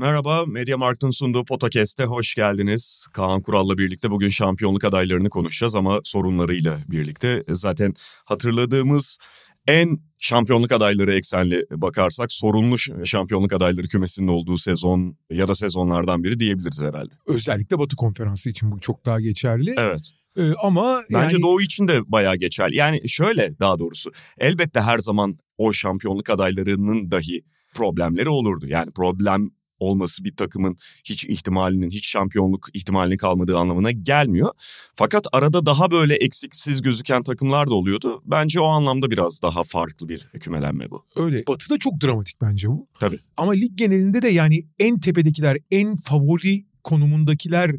Merhaba, Media Markt'ın sunduğu Podcast'e hoş geldiniz. Kaan Kural'la birlikte bugün şampiyonluk adaylarını konuşacağız ama sorunlarıyla birlikte. Zaten hatırladığımız en şampiyonluk adayları eksenli bakarsak sorunlu şampiyonluk adayları kümesinin olduğu sezon ya da sezonlardan biri diyebiliriz herhalde. Özellikle Batı Konferansı için bu çok daha geçerli. Evet. Ee, ama Bence yani Doğu için de bayağı geçerli. Yani şöyle daha doğrusu elbette her zaman o şampiyonluk adaylarının dahi problemleri olurdu. Yani problem olması bir takımın hiç ihtimalinin, hiç şampiyonluk ihtimalinin kalmadığı anlamına gelmiyor. Fakat arada daha böyle eksiksiz gözüken takımlar da oluyordu. Bence o anlamda biraz daha farklı bir kümelenme bu. öyle. Batı'da çok dramatik bence bu. Tabii. Ama lig genelinde de yani en tepedekiler, en favori konumundakiler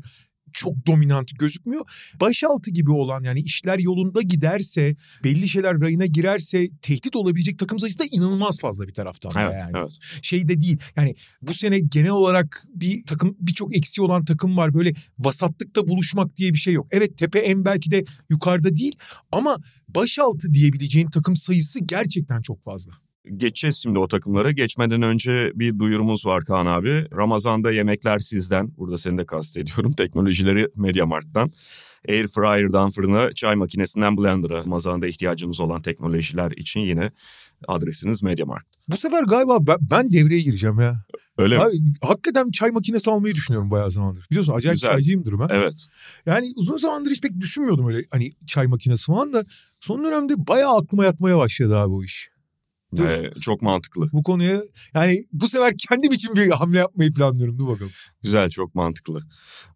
çok dominant gözükmüyor. Başaltı gibi olan yani işler yolunda giderse, belli şeyler rayına girerse tehdit olabilecek takım sayısı da inanılmaz fazla bir taraftan Evet, yani. evet. Şey de değil. Yani bu sene genel olarak bir takım birçok eksiği olan takım var. Böyle vasatlıkta buluşmak diye bir şey yok. Evet tepe en belki de yukarıda değil ama başaltı diyebileceğin takım sayısı gerçekten çok fazla. Geçeceğiz şimdi o takımlara. Geçmeden önce bir duyurumuz var Kaan abi. Ramazan'da yemekler sizden. Burada seni de kastediyorum. Teknolojileri Mediamarkt'tan. Air fryer'dan fırına, çay makinesinden blender'a. Ramazan'da ihtiyacınız olan teknolojiler için yine adresiniz Mediamarkt. Bu sefer galiba ben, ben devreye gireceğim ya. Öyle mi? Abi, hakikaten çay makinesi almayı düşünüyorum bayağı zamandır. Biliyorsun acayip Güzel. çaycıyımdır ben. Evet. Yani uzun zamandır hiç pek düşünmüyordum öyle hani çay makinesi falan da son dönemde bayağı aklıma yatmaya başladı abi o iş. Ee, çok mantıklı. Bu konuya yani bu sefer kendim için bir hamle yapmayı planlıyorum. Dur bakalım. Güzel, çok mantıklı.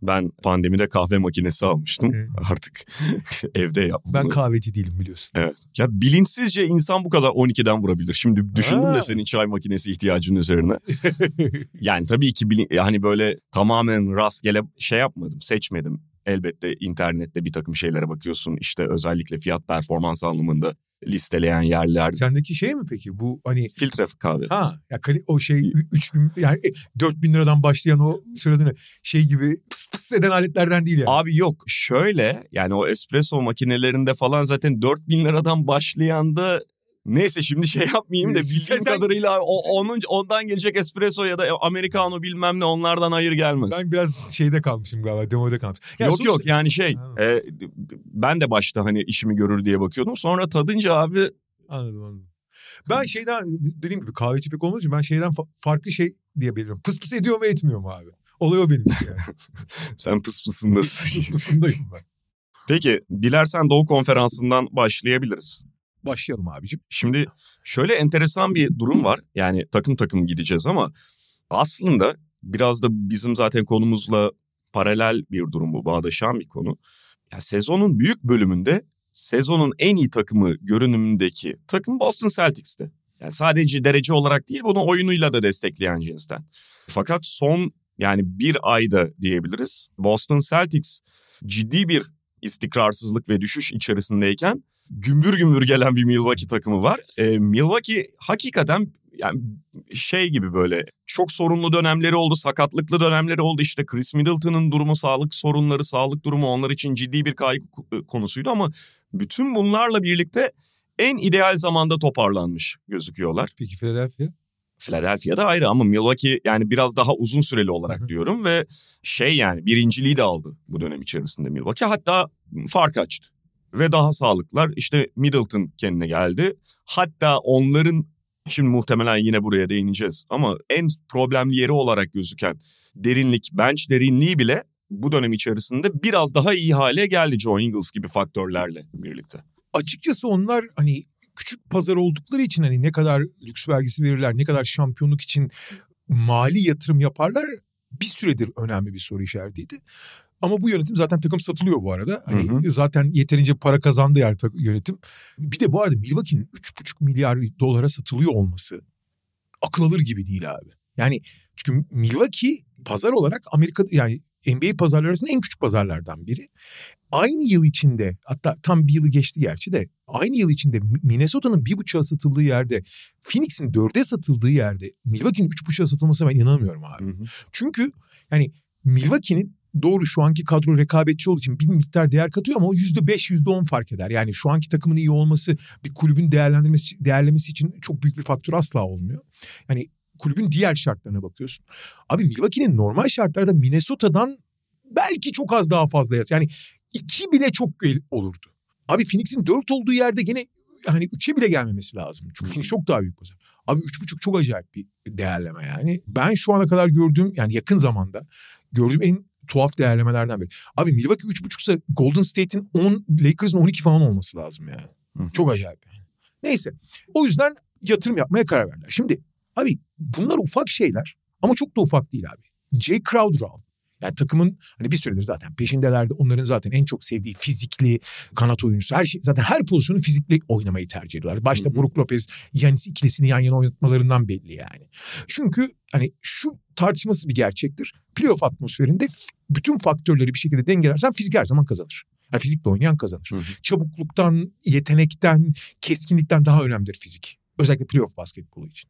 Ben pandemide kahve makinesi almıştım. Evet. Artık evde yaptım. Ben kahveci değilim biliyorsun. Evet. Ya bilinçsizce insan bu kadar 12'den vurabilir. Şimdi düşündüm Ha. de senin çay makinesi ihtiyacının üzerine. yani tabii ki bilin, hani böyle tamamen rastgele şey yapmadım, seçmedim. Elbette internette bir takım şeylere bakıyorsun. İşte özellikle fiyat performans anlamında listeleyen yerler. Sendeki şey mi peki bu hani Filtre kahve. ha ya kali- o şey 3000 yani 4000 liradan başlayan o söylediğin şey gibi pıs pıs eden aletlerden değil yani. Abi yok şöyle yani o espresso makinelerinde falan zaten 4000 liradan başlayan da neyse şimdi şey yapmayayım da Sen- bildiğim sen- kadarıyla o, onun, ondan gelecek espresso ya da americano bilmem ne onlardan hayır gelmez. Ben biraz şeyde kalmışım galiba demoda kalmışım. Ya yok sonuçta- yok yani şey e, ben de başta hani işimi görür diye bakıyordum sonra tadınca abi Anladım anladım. Ben şeyden dediğim gibi kahveci pek için ben şeyden fa- farklı şey diye belirliyorum. Pıs pıs ediyor mu etmiyor mu abi? Olay o benim yani. sen pıs pısındasın. Pıs pısındayım ben. Peki dilersen Doğu Konferansı'ndan başlayabiliriz. Başlayalım abicim. Şimdi şöyle enteresan bir durum var. Yani takım takım gideceğiz ama aslında biraz da bizim zaten konumuzla paralel bir durum bu, bağdaşan bir konu. Ya sezonun büyük bölümünde sezonun en iyi takımı görünümündeki takım Boston Celtics'ti. Yani sadece derece olarak değil bunu oyunuyla da destekleyen cinsten. Fakat son yani bir ayda diyebiliriz Boston Celtics ciddi bir istikrarsızlık ve düşüş içerisindeyken gümbür gümbür gelen bir Milwaukee takımı var. Ee, Milwaukee hakikaten yani şey gibi böyle çok sorunlu dönemleri oldu, sakatlıklı dönemleri oldu. İşte Chris Middleton'ın durumu, sağlık sorunları, sağlık durumu onlar için ciddi bir kaygı konusuydu ama bütün bunlarla birlikte en ideal zamanda toparlanmış gözüküyorlar. Peki Philadelphia? Philadelphia'da ayrı ama Milwaukee yani biraz daha uzun süreli olarak diyorum ve şey yani birinciliği de aldı bu dönem içerisinde Milwaukee. Hatta fark açtı ve daha sağlıklar. İşte Middleton kendine geldi. Hatta onların şimdi muhtemelen yine buraya değineceğiz ama en problemli yeri olarak gözüken derinlik, bench derinliği bile bu dönem içerisinde biraz daha iyi hale geldi Joe Ingles gibi faktörlerle birlikte. Açıkçası onlar hani küçük pazar oldukları için hani ne kadar lüks vergisi verirler, ne kadar şampiyonluk için mali yatırım yaparlar bir süredir önemli bir soru işaretiydi. Ama bu yönetim zaten takım satılıyor bu arada. Hani Hı zaten yeterince para kazandı yani yönetim. Bir de bu arada Milwaukee'nin 3,5 milyar dolara satılıyor olması akıl alır gibi değil abi. Yani çünkü Milwaukee pazar olarak Amerika yani NBA pazarları arasında en küçük pazarlardan biri. Aynı yıl içinde hatta tam bir yılı geçti gerçi de aynı yıl içinde Minnesota'nın bir buçuğa satıldığı yerde Phoenix'in dörde satıldığı yerde Milwaukee'nin üç buçuğa satılmasına ben inanamıyorum abi. Hı hı. Çünkü yani Milwaukee'nin doğru şu anki kadro rekabetçi olduğu için bir miktar değer katıyor ama o yüzde beş yüzde on fark eder. Yani şu anki takımın iyi olması bir kulübün değerlendirmesi değerlemesi için çok büyük bir faktör asla olmuyor. Yani kulübün diğer şartlarına bakıyorsun. Abi Milwaukee'nin normal şartlarda Minnesota'dan belki çok az daha fazla yaz. Yani iki bile çok olurdu. Abi Phoenix'in dört olduğu yerde gene hani üçe bile gelmemesi lazım. Çünkü Phoenix çok daha büyük pazar. Abi üç buçuk çok acayip bir değerleme yani. Ben şu ana kadar gördüğüm yani yakın zamanda gördüğüm en tuhaf değerlemelerden biri. Abi Milwaukee üç buçuksa Golden State'in 10, Lakers'ın 12 falan olması lazım yani. Hı. Çok acayip yani. Neyse. O yüzden yatırım yapmaya karar verdiler. Şimdi abi bunlar ufak şeyler ama çok da ufak değil abi. Jay Crowder aldı. Yani takımın hani bir süredir zaten peşindelerdi. Onların zaten en çok sevdiği fizikli kanat oyuncusu. Her şey zaten her pozisyonu fizikli oynamayı tercih ediyorlar. Başta Hı hı. Brook Lopez, Yanis ikilisini yan yana oynatmalarından belli yani. Çünkü hani şu tartışmasız bir gerçektir. Playoff atmosferinde bütün faktörleri bir şekilde dengelersen fizik her zaman kazanır. Yani fizikle oynayan kazanır. Hı hı. Çabukluktan, yetenekten, keskinlikten daha önemlidir fizik. Özellikle playoff basketbolu için.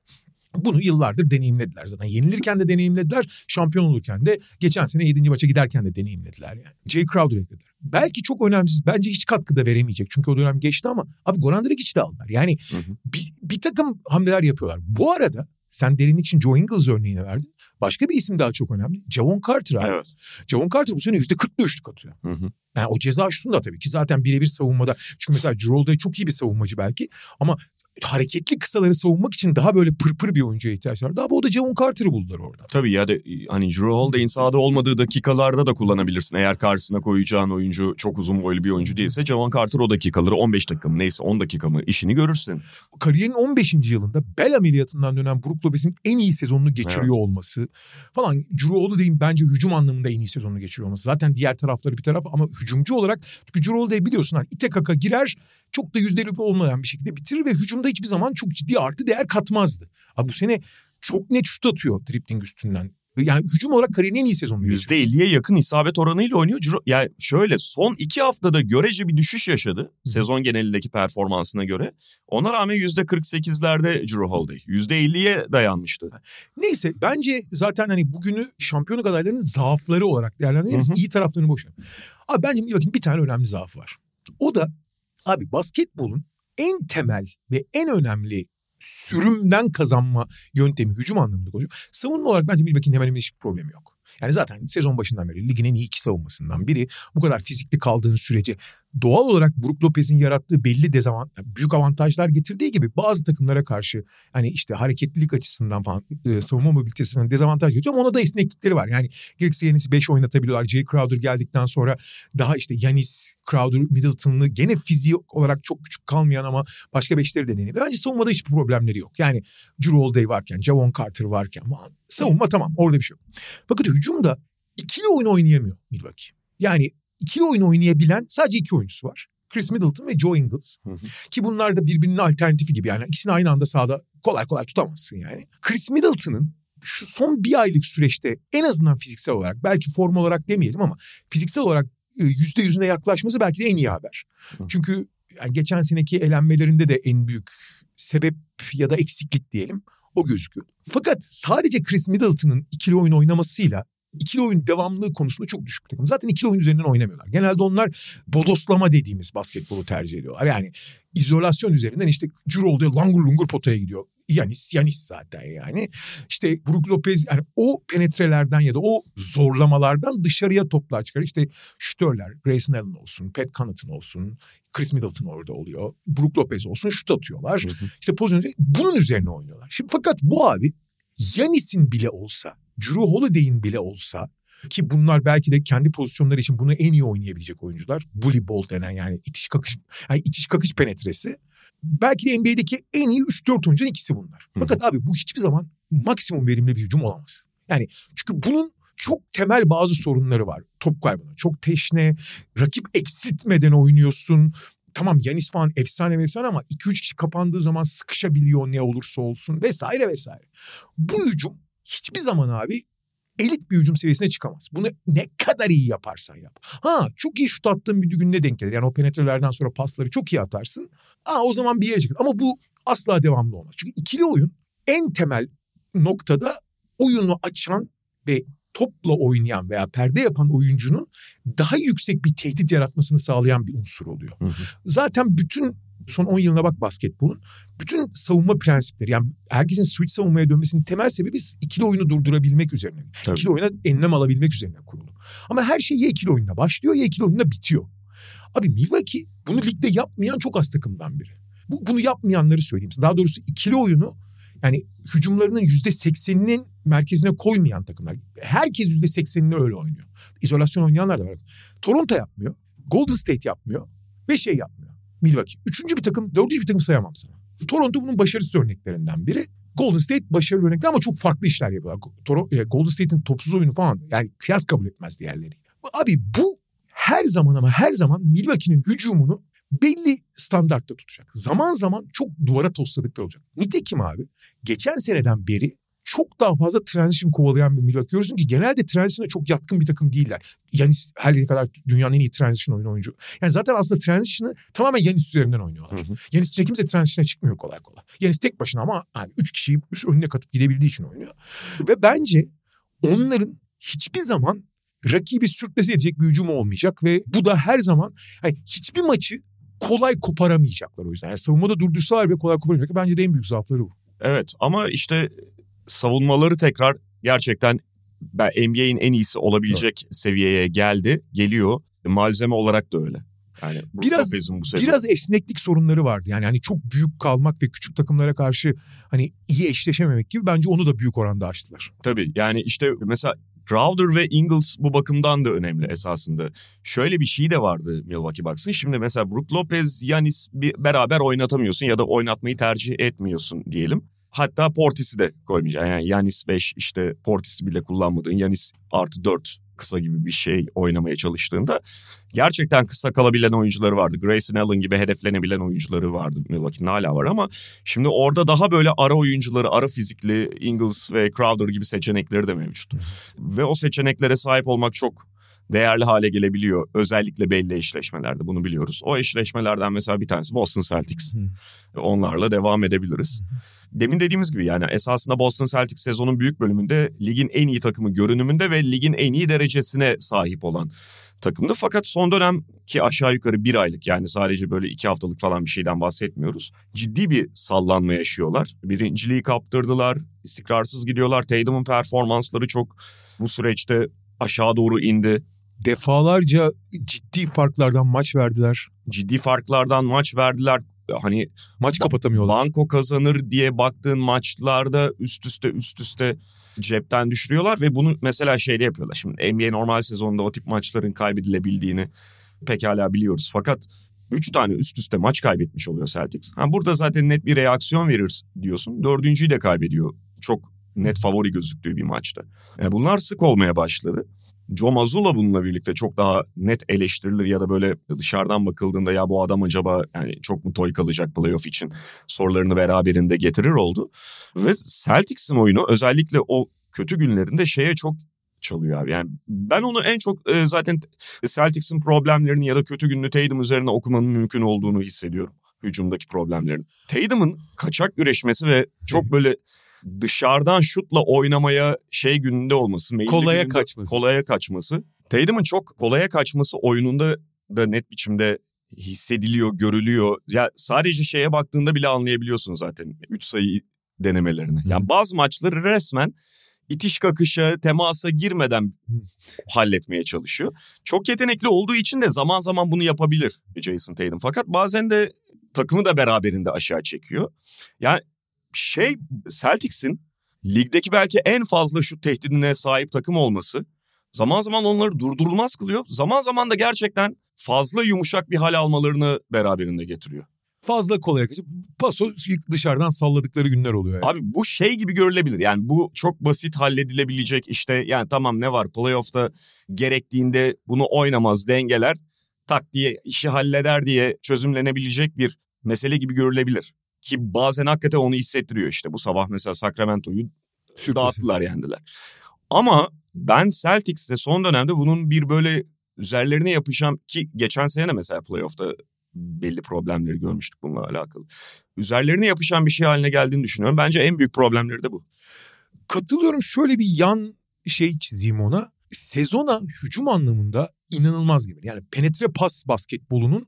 Bunu yıllardır deneyimlediler zaten. Yenilirken de deneyimlediler, şampiyon olurken de geçen sene 7. maça giderken de deneyimlediler yani. Jay Crowder eklediler. Belki çok önemsiz, bence hiç katkı da veremeyecek. Çünkü o dönem geçti ama abi Goran Dragic de aldılar. Yani Hı hı. bir, bir takım hamleler yapıyorlar. Bu arada sen derinlik için Joe Ingles örneğini verdin. Başka bir isim daha çok önemli. Javon Carter abi. Evet. Javon Carter bu sene %40'la üçlük atıyor. Hı hı. Yani o ceza şutunu da tabii ki zaten birebir savunmada. Çünkü mesela Drew Holiday çok iyi bir savunmacı belki. Ama hareketli kısaları savunmak için daha böyle pırpır bir oyuncuya ihtiyaç vardı. Ama o da Javon Carter'ı buldular orada. Tabii ya da hani Drew Holiday'in sahada olmadığı dakikalarda da kullanabilirsin. Eğer karşısına koyacağın oyuncu çok uzun boylu bir oyuncu değilse Javon Carter o dakikaları 15 dakika mı neyse 10 dakika mı işini görürsün. Kariyerin 15. yılında bel ameliyatından dönen Brook Lopez'in en iyi sezonunu geçiriyor olması falan. Drew Holiday'in bence hücum anlamında en iyi sezonunu geçiriyor olması. Zaten diğer tarafları bir taraf ama hücumcu olarak çünkü Holiday biliyorsun hani ite kaka girer çok da yüzdeli olmayan bir şekilde bitirir ve hücumda hiçbir zaman çok ciddi artı değer katmazdı. Abi bu sene çok net şut atıyor dribling üstünden. Yani hücum olarak kariyerin en iyi geçiriyor. %50'ye yakın isabet oranıyla oynuyor. Yani şöyle son iki haftada görece bir düşüş yaşadı. Sezon genelindeki performansına göre. Ona rağmen %48'lerde Drew Holiday. %50'ye dayanmıştı. Neyse bence zaten hani bugünü şampiyonluk adaylarının zaafları olarak değerlendiririz. Hı hı. İyi taraflarını boş ver. Abi bence bakın bir tane önemli zaaf var. O da abi basketbolun en temel ve en önemli sürümden kazanma yöntemi hücum anlamında konuşuyorum. Savunma olarak bence Milwaukee'nin hemen hemen hiçbir problemi yok. Yani zaten sezon başından beri ligin en iyi iki savunmasından biri. Bu kadar fizikli kaldığın sürece doğal olarak Brook Lopez'in yarattığı belli dezavantaj, büyük avantajlar getirdiği gibi bazı takımlara karşı hani işte hareketlilik açısından falan e, savunma mobilitesinden dezavantaj getiriyor ama ona da esneklikleri var. Yani gerekirse Yanis'i 5 oynatabiliyorlar. Jay Crowder geldikten sonra daha işte Yanis, Crowder, Middleton'lı gene fizik olarak çok küçük kalmayan ama başka beşleri de. Bence savunmada hiçbir problemleri yok. Yani Drew Holiday varken, Javon Carter varken falan. savunma tamam orada bir şey yok. Fakat hücumda ikili oyun oynayamıyor Milwaukee. Yani ikili oyun oynayabilen sadece iki oyuncusu var. Chris Middleton ve Joe Ingles. Hı hı. Ki bunlar da birbirinin alternatifi gibi. Yani ikisini aynı anda sahada kolay kolay tutamazsın yani. Chris Middleton'ın şu son bir aylık süreçte en azından fiziksel olarak belki form olarak demeyelim ama fiziksel olarak e, yüzde yüzüne yaklaşması belki de en iyi haber. Hı. Çünkü yani geçen seneki elenmelerinde de en büyük sebep ya da eksiklik diyelim o gözüküyor. Fakat sadece Chris Middleton'ın ikili oyun oynamasıyla ikili oyun devamlılığı konusunda çok düşük takım. Zaten ikili oyun üzerinden oynamıyorlar. Genelde onlar bodoslama dediğimiz basketbolu tercih ediyorlar. Yani izolasyon üzerinden işte Cirolde langur lungur potaya gidiyor. Yanis, Yanis zaten yani. İşte Brook Lopez yani o penetrelerden ya da o zorlamalardan dışarıya toplar çıkar. İşte şütörler, Grayson Allen olsun, Pat Connaughton olsun, Chris Middleton orada oluyor. Brook Lopez olsun şut atıyorlar. Hı hı. İşte pozisyon bunun üzerine oynuyorlar. Şimdi fakat bu abi Yanis'in bile olsa, Drew Holiday'in bile olsa ki bunlar belki de kendi pozisyonları için bunu en iyi oynayabilecek oyuncular. Bully ball denen yani itiş kakış, yani itiş kakış penetresi. Belki de NBA'deki en iyi 3-4 oyuncunun ikisi bunlar. Fakat abi bu hiçbir zaman maksimum verimli bir hücum olamaz. Yani çünkü bunun çok temel bazı sorunları var. Top kaybına. Çok teşne, rakip eksiltmeden oynuyorsun. Tamam Yanis falan efsane efsane ama 2-3 kişi kapandığı zaman sıkışabiliyor ne olursa olsun vesaire vesaire. Bu hücum hiçbir zaman abi elit bir hücum seviyesine çıkamaz. Bunu ne kadar iyi yaparsan yap. Ha çok iyi şut attığın bir gününe denk gelir. Yani o penetrelerden sonra pasları çok iyi atarsın. Ha o zaman bir yere çıkar. Ama bu asla devamlı olmaz. Çünkü ikili oyun en temel noktada oyunu açan ve topla oynayan veya perde yapan oyuncunun daha yüksek bir tehdit yaratmasını sağlayan bir unsur oluyor. Hı hı. Zaten bütün son 10 yılına bak basketbolun. Bütün savunma prensipleri yani herkesin switch savunmaya dönmesinin temel sebebi ikili oyunu durdurabilmek üzerine. Tabii. İkili oyuna enlem alabilmek üzerine kurulu. Ama her şey ya ikili oyunla başlıyor ya ikili oyunla bitiyor. Abi Milwaukee bunu ligde yapmayan çok az takımdan biri. Bu, bunu yapmayanları söyleyeyim. Daha doğrusu ikili oyunu yani hücumlarının yüzde sekseninin merkezine koymayan takımlar. Herkes yüzde seksenini öyle oynuyor. İzolasyon oynayanlar da var. Toronto yapmıyor. Golden State yapmıyor. Ve şey yapmıyor. Milwaukee. Üçüncü bir takım, dördüncü bir takım sayamam sana. Toronto bunun başarısız örneklerinden biri. Golden State başarılı örnekler ama çok farklı işler yapıyorlar. E, Golden State'in topsuz oyunu falan yani kıyas kabul etmez diğerleriyle. Abi bu her zaman ama her zaman Milwaukee'nin hücumunu belli standartta tutacak. Zaman zaman çok duvara tosladıkları olacak. Nitekim abi geçen seneden beri çok daha fazla transition kovalayan bir Milwaukee görüyorsun ki genelde transition'a çok yatkın bir takım değiller. Yanis her ne kadar dünyanın en iyi transition oyunu oyuncu. Yani zaten aslında transition'ı tamamen Yanis üzerinden oynuyorlar. Hı hı. Yanis için kimse transition'a çıkmıyor kolay kolay. Yanis tek başına ama hani üç kişiyi üst önüne katıp gidebildiği için oynuyor. Ve bence onların hiçbir zaman rakibi sürklese edecek bir hücum olmayacak ve bu da her zaman hani hiçbir maçı kolay koparamayacaklar o yüzden. Yani savunmada durdursalar bile kolay koparamayacaklar. Bence de en büyük zaafları bu. Evet ama işte savunmaları tekrar gerçekten NBA'in en iyisi olabilecek seviyeye geldi, geliyor. Malzeme olarak da öyle. Yani Biraz- bu sezon. Biraz esneklik sorunları vardı. Yani hani çok büyük kalmak ve küçük takımlara karşı hani iyi eşleşememek gibi bence onu da büyük oranda aştılar. Tabii yani işte mesela Crowder ve Ingles bu bakımdan da önemli esasında. Şöyle bir şey de vardı Milwaukee Bucks'ın. Şimdi mesela Brook Lopez, Yanis beraber oynatamıyorsun ya da oynatmayı tercih etmiyorsun diyelim. Hatta Portis'i de koymayacaksın. Yani Yanis 5 işte Portis'i bile kullanmadığın Yanis artı 4 kısa gibi bir şey oynamaya çalıştığında gerçekten kısa kalabilen oyuncuları vardı. Grayson Allen gibi hedeflenebilen oyuncuları vardı Milwaukee'nin hala var ama şimdi orada daha böyle ara oyuncuları, ara fizikli Ingles ve Crowder gibi seçenekleri de mevcut. Ve o seçeneklere sahip olmak çok değerli hale gelebiliyor. Özellikle belli eşleşmelerde bunu biliyoruz. O eşleşmelerden mesela bir tanesi Boston Celtics. Onlarla devam edebiliriz. Demin dediğimiz gibi yani esasında Boston Celtics sezonun büyük bölümünde ligin en iyi takımı görünümünde ve ligin en iyi derecesine sahip olan takımdı. Fakat son dönem ki aşağı yukarı bir aylık yani sadece böyle iki haftalık falan bir şeyden bahsetmiyoruz. Ciddi bir sallanma yaşıyorlar. Birinciliği kaptırdılar, istikrarsız gidiyorlar. Tatum'un performansları çok bu süreçte aşağı doğru indi. Defalarca ciddi farklardan maç verdiler. Ciddi farklardan maç verdiler. Hani Maç kapatamıyorlar. banko kazanır diye baktığın maçlarda üst üste üst üste cepten düşürüyorlar ve bunu mesela şeyde yapıyorlar. Şimdi NBA normal sezonda o tip maçların kaybedilebildiğini pekala biliyoruz. Fakat 3 tane üst üste maç kaybetmiş oluyor Celtics. Ha, burada zaten net bir reaksiyon verir diyorsun. Dördüncüyü de kaybediyor. Çok net favori gözüktüğü bir maçta. E, bunlar sık olmaya başladı. Joe Mazzulla bununla birlikte çok daha net eleştirilir ya da böyle dışarıdan bakıldığında ya bu adam acaba yani çok mu toy kalacak playoff için sorularını beraberinde getirir oldu. Ve Celtics'in oyunu özellikle o kötü günlerinde şeye çok çalıyor abi. Yani ben onu en çok e, zaten Celtics'in problemlerini ya da kötü gününü Tatum üzerine okumanın mümkün olduğunu hissediyorum. Hücumdaki problemlerini. Tatum'un kaçak güreşmesi ve çok böyle dışarıdan şutla oynamaya şey gününde olması. Kolaya gününde kaçması. Kolaya kaçması. Tatum'un çok kolaya kaçması oyununda da net biçimde hissediliyor, görülüyor. Ya sadece şeye baktığında bile anlayabiliyorsun zaten 3 sayı denemelerini. Yani bazı maçları resmen itiş kakışa, temasa girmeden halletmeye çalışıyor. Çok yetenekli olduğu için de zaman zaman bunu yapabilir Jason Tatum. Fakat bazen de takımı da beraberinde aşağı çekiyor. Yani şey Celtics'in ligdeki belki en fazla şut tehdidine sahip takım olması zaman zaman onları durdurulmaz kılıyor. Zaman zaman da gerçekten fazla yumuşak bir hal almalarını beraberinde getiriyor. Fazla kolaya kaçıp paso dışarıdan salladıkları günler oluyor. Yani. Abi bu şey gibi görülebilir. Yani bu çok basit halledilebilecek işte yani tamam ne var playoff'ta gerektiğinde bunu oynamaz dengeler tak diye işi halleder diye çözümlenebilecek bir mesele gibi görülebilir. Ki bazen hakikaten onu hissettiriyor işte. Bu sabah mesela Sacramento'yu Sürpriz. dağıttılar yendiler. Ama Ben Celtics'te son dönemde bunun bir böyle üzerlerine yapışan ki geçen sene mesela playoff'ta belli problemleri görmüştük bununla alakalı. Üzerlerine yapışan bir şey haline geldiğini düşünüyorum. Bence en büyük problemleri de bu. Katılıyorum şöyle bir yan şey çizeyim ona. Sezona hücum anlamında inanılmaz gibi. Yani penetre pas basketbolunun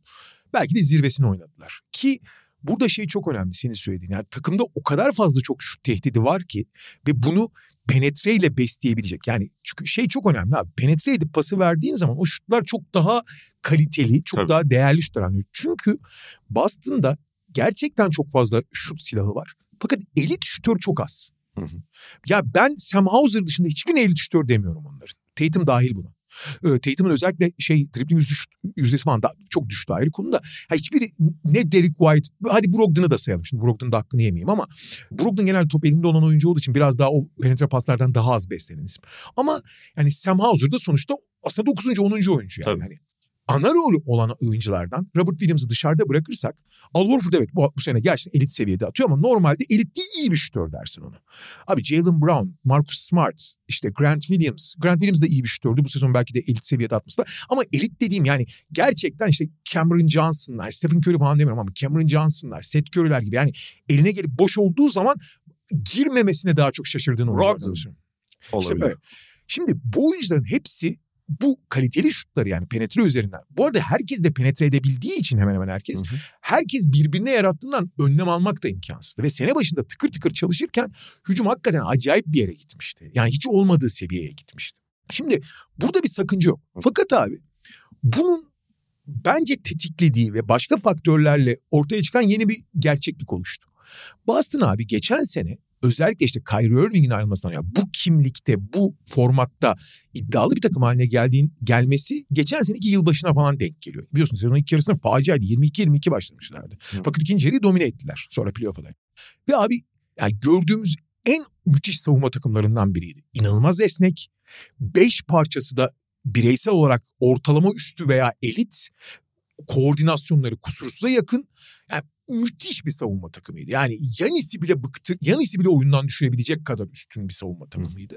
belki de zirvesini oynadılar. Ki burada şey çok önemli senin söylediğin. Yani takımda o kadar fazla çok şut tehdidi var ki ve bunu penetreyle besleyebilecek. Yani çünkü şey çok önemli abi. Penetre edip pası verdiğin zaman o şutlar çok daha kaliteli, çok Tabii. daha değerli şutlar anlıyor. Çünkü Boston'da gerçekten çok fazla şut silahı var. Fakat elit şutör çok az. Hı hı. Ya ben Sam Hauser dışında hiçbirine elit şutör demiyorum onların. Tatum dahil buna. Ee, Tatum'un özellikle şey dribbling yüzdesi, yüzdesi falan da çok düştü ayrı konuda. Ha, hiçbiri ne Derek White, hadi Brogdon'ı da sayalım. Şimdi Brogdon'un da hakkını yemeyeyim ama Brogdon genel top elinde olan oyuncu olduğu için biraz daha o penetre paslardan daha az beslenen isim. Ama yani Sam Hauser da sonuçta aslında 9. 10. oyuncu yani. Tabii. Hani ana rolü olan oyunculardan Robert Williams'ı dışarıda bırakırsak Al Horford evet bu, bu sene gerçekten elit seviyede atıyor ama normalde elit değil iyi bir şutör dersin onu. Abi Jalen Brown, Marcus Smart, işte Grant Williams. Grant Williams da iyi bir şutördü. Bu sezon belki de elit seviyede da. Ama elit dediğim yani gerçekten işte Cameron Johnson'lar, Stephen Curry falan demiyorum ama Cameron Johnson'lar, Seth Curry'ler gibi yani eline gelip boş olduğu zaman girmemesine daha çok şaşırdığını oynuyorlar. Olabilir. İşte böyle. Şimdi bu oyuncuların hepsi bu kaliteli şutları yani penetre üzerinden. Bu arada herkes de penetre edebildiği için hemen hemen herkes. Hı hı. Herkes birbirine yarattığından önlem almak da imkansızdı. Ve sene başında tıkır tıkır çalışırken hücum hakikaten acayip bir yere gitmişti. Yani hiç olmadığı seviyeye gitmişti. Şimdi burada bir sakınca yok. Fakat abi bunun bence tetiklediği ve başka faktörlerle ortaya çıkan yeni bir gerçeklik oluştu. Boston abi geçen sene özellikle işte Kyrie Irving'in ayrılmasından ya bu kimlikte, bu formatta iddialı bir takım haline geldiğin gelmesi geçen seneki yılbaşına falan denk geliyor. Biliyorsunuz sezonun ilk yarısında faciaydı. 22-22 başlamışlardı. Hı. Fakat ikinci yarıyı domine ettiler sonra playoff'a da. Ve abi yani gördüğümüz en müthiş savunma takımlarından biriydi. İnanılmaz esnek. Beş parçası da bireysel olarak ortalama üstü veya elit koordinasyonları kusursuza yakın. Yani müthiş bir savunma takımıydı. Yani Yanis'i bile bıktır, Yanis'i bile oyundan düşürebilecek kadar üstün bir savunma takımıydı.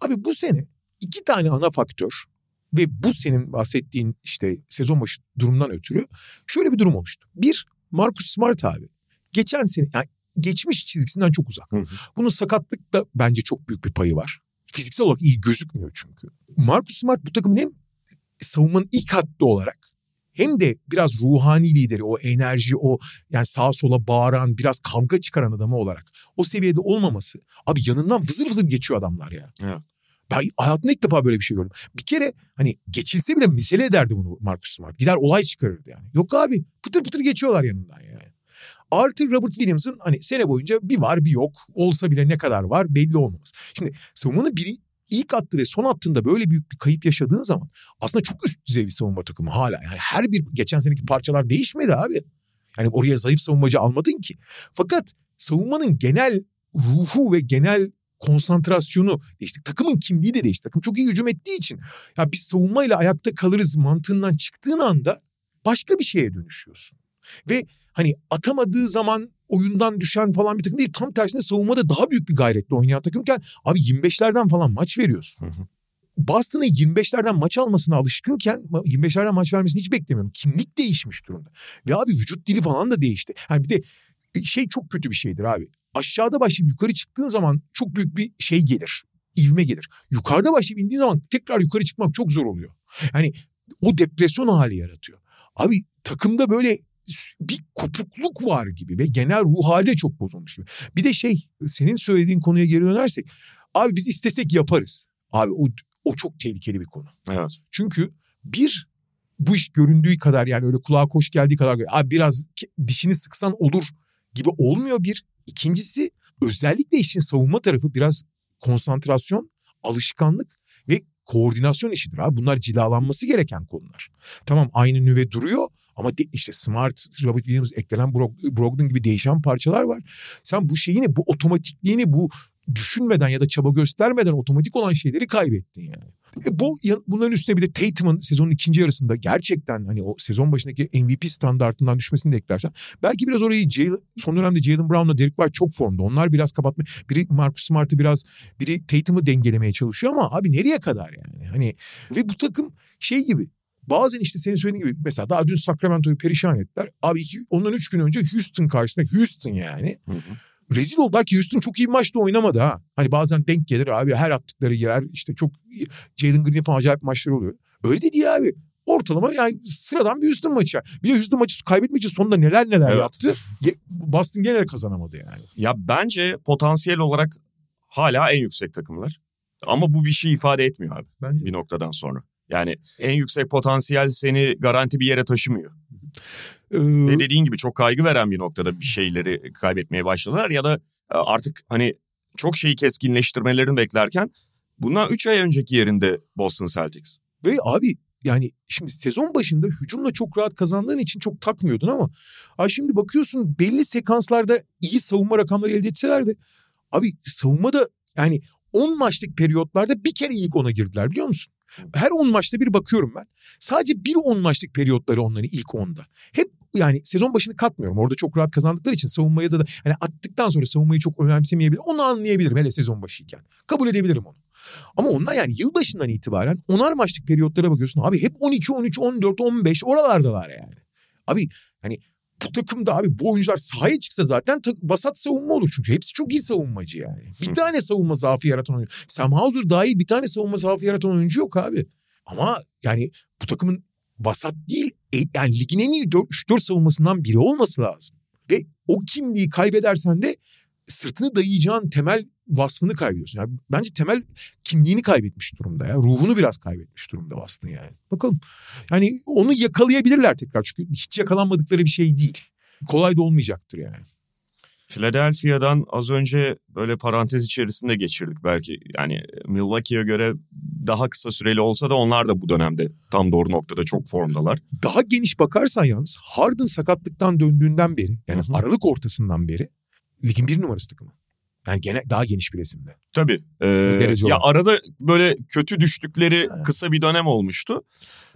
Abi bu sene iki tane ana faktör ve bu senin bahsettiğin işte sezon başı durumdan ötürü şöyle bir durum oluştu. Bir, Marcus Smart abi. Geçen sene yani geçmiş çizgisinden çok uzak. Hı hı. Bunun sakatlıkta bence çok büyük bir payı var. Fiziksel olarak iyi gözükmüyor çünkü. Marcus Smart bu takımın hem savunmanın ilk hattı olarak hem de biraz ruhani lideri, o enerji, o yani sağa sola bağıran, biraz kavga çıkaran adamı olarak o seviyede olmaması. Abi yanından vızır vızır geçiyor adamlar ya. Evet. Ben hayatımda ilk defa böyle bir şey gördüm. Bir kere hani geçilse bile mesele ederdi bunu Marcus Smart. Gider olay çıkarırdı yani. Yok abi pıtır pıtır geçiyorlar yanından yani. Artı Robert Williams'ın hani sene boyunca bir var bir yok. Olsa bile ne kadar var belli olmaz. Şimdi savunmanın biri ilk attı ve son attığında böyle büyük bir kayıp yaşadığın zaman aslında çok üst düzey bir savunma takımı hala. Yani her bir geçen seneki parçalar değişmedi abi. Yani oraya zayıf savunmacı almadın ki. Fakat savunmanın genel ruhu ve genel konsantrasyonu değişti. Takımın kimliği de değişti. Takım çok iyi hücum ettiği için ya biz savunmayla ayakta kalırız mantığından çıktığın anda başka bir şeye dönüşüyorsun. Ve hani atamadığı zaman oyundan düşen falan bir takım değil. Tam tersine savunmada daha büyük bir gayretle oynayan takımken abi 25'lerden falan maç veriyorsun. Hı hı. Boston'ın 25'lerden maç almasına alışkınken 25'lerden maç vermesini hiç beklemiyorum. Kimlik değişmiş durumda. Ve abi vücut dili falan da değişti. Yani bir de şey çok kötü bir şeydir abi. Aşağıda başlayıp yukarı çıktığın zaman çok büyük bir şey gelir. ivme gelir. Yukarıda başlayıp indiğin zaman tekrar yukarı çıkmak çok zor oluyor. Yani o depresyon hali yaratıyor. Abi takımda böyle bir kopukluk var gibi ve genel ruh hali çok bozulmuş gibi. Bir de şey senin söylediğin konuya geri dönersek abi biz istesek yaparız. Abi o, o çok tehlikeli bir konu. Evet. Çünkü bir bu iş göründüğü kadar yani öyle kulağa hoş geldiği kadar abi biraz dişini sıksan olur gibi olmuyor bir. İkincisi özellikle işin savunma tarafı biraz konsantrasyon, alışkanlık ve koordinasyon işidir abi. Bunlar cilalanması gereken konular. Tamam aynı nüve duruyor ama de, işte Smart, Robert Williams eklenen Brog- Brogdon gibi değişen parçalar var. Sen bu şeyini, bu otomatikliğini, bu düşünmeden ya da çaba göstermeden otomatik olan şeyleri kaybettin yani. E bu bunların üstüne bir de Tatum'un sezonun ikinci yarısında gerçekten hani o sezon başındaki MVP standartından düşmesini de eklersen belki biraz orayı Jalen, son dönemde Jalen Brown'la Derek White çok formda. Onlar biraz kapatma. Biri Marcus Smart'ı biraz biri Tatum'u dengelemeye çalışıyor ama abi nereye kadar yani? Hani ve bu takım şey gibi Bazen işte senin söylediğin gibi mesela daha dün Sacramento'yu perişan ettiler. Abi iki, ondan üç gün önce Houston karşısında Houston yani. Hı hı rezil oldular ki Houston çok iyi bir maçta oynamadı ha. Hani bazen denk gelir abi her attıkları yer işte çok Jalen Green falan acayip maçları oluyor. Öyle de değil abi. Ortalama yani sıradan bir Houston maçı. Bir de Houston maçı kaybetmek için sonunda neler neler evet. yaptı. Boston gene kazanamadı yani. Ya bence potansiyel olarak hala en yüksek takımlar. Ama bu bir şey ifade etmiyor abi. Bence. Bir noktadan sonra. Yani en yüksek potansiyel seni garanti bir yere taşımıyor. Ee, Ve dediğin gibi çok kaygı veren bir noktada bir şeyleri kaybetmeye başladılar ya da e, artık hani çok şeyi keskinleştirmelerini beklerken bundan 3 ay önceki yerinde Boston Celtics. Ve abi yani şimdi sezon başında hücumla çok rahat kazandığın için çok takmıyordun ama ay şimdi bakıyorsun belli sekanslarda iyi savunma rakamları elde etseler de abi savunmada yani 10 maçlık periyotlarda bir kere ilk ona girdiler biliyor musun? Her 10 maçta bir bakıyorum ben. Sadece bir 10 maçlık periyotları onların ilk 10'da. Hep yani sezon başını katmıyorum. Orada çok rahat kazandıkları için savunmaya da, da hani attıktan sonra savunmayı çok önemsemeyebilir. Onu anlayabilirim hele sezon başıyken. Kabul edebilirim onu. Ama ondan yani yılbaşından itibaren onar maçlık periyotlara bakıyorsun. Abi hep 12, 13, 14, 15 oralardalar yani. Abi hani bu takımda abi bu oyuncular sahaya çıksa zaten basat savunma olur çünkü. Hepsi çok iyi savunmacı yani. Bir tane savunma zaafı yaratan oyuncu. Sam Hauser dahil bir tane savunma zaafı yaratan oyuncu yok abi. Ama yani bu takımın basat değil e, yani ligin en iyi 3-4 savunmasından biri olması lazım. Ve o kimliği kaybedersen de sırtını dayayacağın temel vasfını kaybediyorsun. Yani bence temel kimliğini kaybetmiş durumda ya. Ruhunu biraz kaybetmiş durumda Boston yani. Bakalım. Yani onu yakalayabilirler tekrar çünkü hiç yakalanmadıkları bir şey değil. Kolay da olmayacaktır yani. Philadelphia'dan az önce böyle parantez içerisinde geçirdik belki. Yani Milwaukee'ye göre daha kısa süreli olsa da onlar da bu dönemde tam doğru noktada çok formdalar. Daha geniş bakarsan yalnız Harden sakatlıktan döndüğünden beri yani Hı-hı. Aralık ortasından beri ligin bir numarası takımı. Yani gene daha geniş bir resimde. Tabii. Ee, ya arada böyle kötü düştükleri ha. kısa bir dönem olmuştu.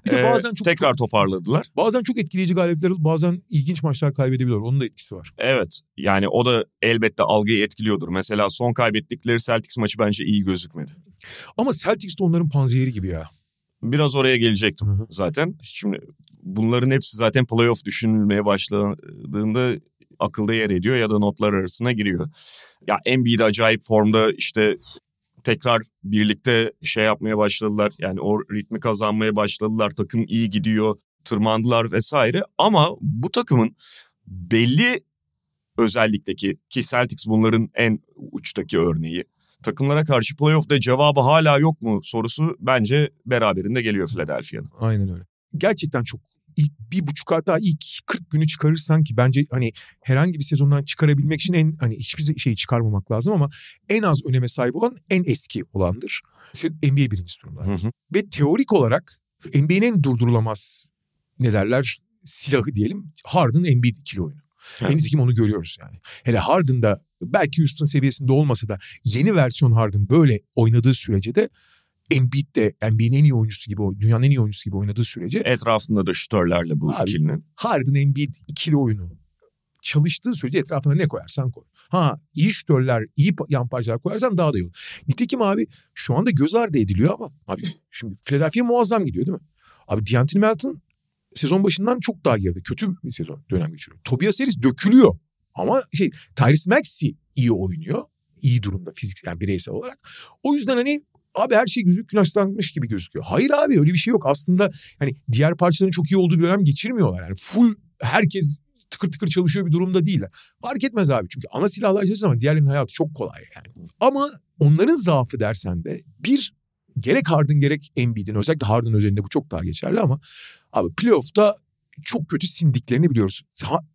Bir de bazen çok tekrar toparladılar. Bazen çok etkileyici galibiyetler bazen ilginç maçlar kaybedebiliyor. Onun da etkisi var. Evet. Yani o da elbette algıyı etkiliyordur. Mesela son kaybettikleri Celtics maçı bence iyi gözükmedi. Ama Celtics de onların panzehiri gibi ya. Biraz oraya gelecektim Hı-hı. zaten. Şimdi bunların hepsi zaten playoff düşünülmeye başladığında akılda yer ediyor ya da notlar arasına giriyor. Ya Embiid acayip formda işte tekrar birlikte şey yapmaya başladılar. Yani o ritmi kazanmaya başladılar. Takım iyi gidiyor, tırmandılar vesaire. Ama bu takımın belli özellikteki ki Celtics bunların en uçtaki örneği. Takımlara karşı playoff'ta cevabı hala yok mu sorusu bence beraberinde geliyor Philadelphia'nın. Aynen öyle. Gerçekten çok ilk bir buçuk hatta ilk 40 günü çıkarırsan ki bence hani herhangi bir sezondan çıkarabilmek için en hani hiçbir şeyi çıkarmamak lazım ama en az öneme sahip olan en eski olandır. NBA birinci durumda. Hı hı. Ve teorik olarak NBA'nin durdurulamaz ne derler silahı diyelim Harden Embiid ikili oyunu. Evet. En nitekim onu görüyoruz yani. Hele Harden'da belki Houston seviyesinde olmasa da yeni versiyon Harden böyle oynadığı sürece de Embiid de NBA'nin en iyi oyuncusu gibi, dünyanın en iyi oyuncusu gibi oynadığı sürece. Etrafında da şütörlerle bu abi, ikilinin. Harden Embiid ikili oyunu çalıştığı sürece etrafına ne koyarsan koy. Ha iyi şütörler, iyi yan parçalar koyarsan daha da iyi olur. Nitekim abi şu anda göz ardı ediliyor ama abi şimdi Philadelphia muazzam gidiyor değil mi? Abi D'Anthony Melton sezon başından çok daha geride. Kötü bir sezon dönem geçiriyor. Tobias Harris dökülüyor. Ama şey Tyrese Maxey iyi oynuyor. İyi durumda fiziksel yani bireysel olarak. O yüzden hani Abi her şey gözü güneşlenmiş gibi gözüküyor. Hayır abi öyle bir şey yok. Aslında hani diğer parçaların çok iyi olduğu bir dönem geçirmiyorlar. Yani full herkes tıkır tıkır çalışıyor bir durumda değiller. Fark etmez abi çünkü ana silahlar çalışır ama diğerlerinin hayatı çok kolay yani. Ama onların zaafı dersen de bir gerek Harden gerek Embiid'in özellikle Harden özelinde bu çok daha geçerli ama abi playoff'ta çok kötü sindiklerini biliyoruz.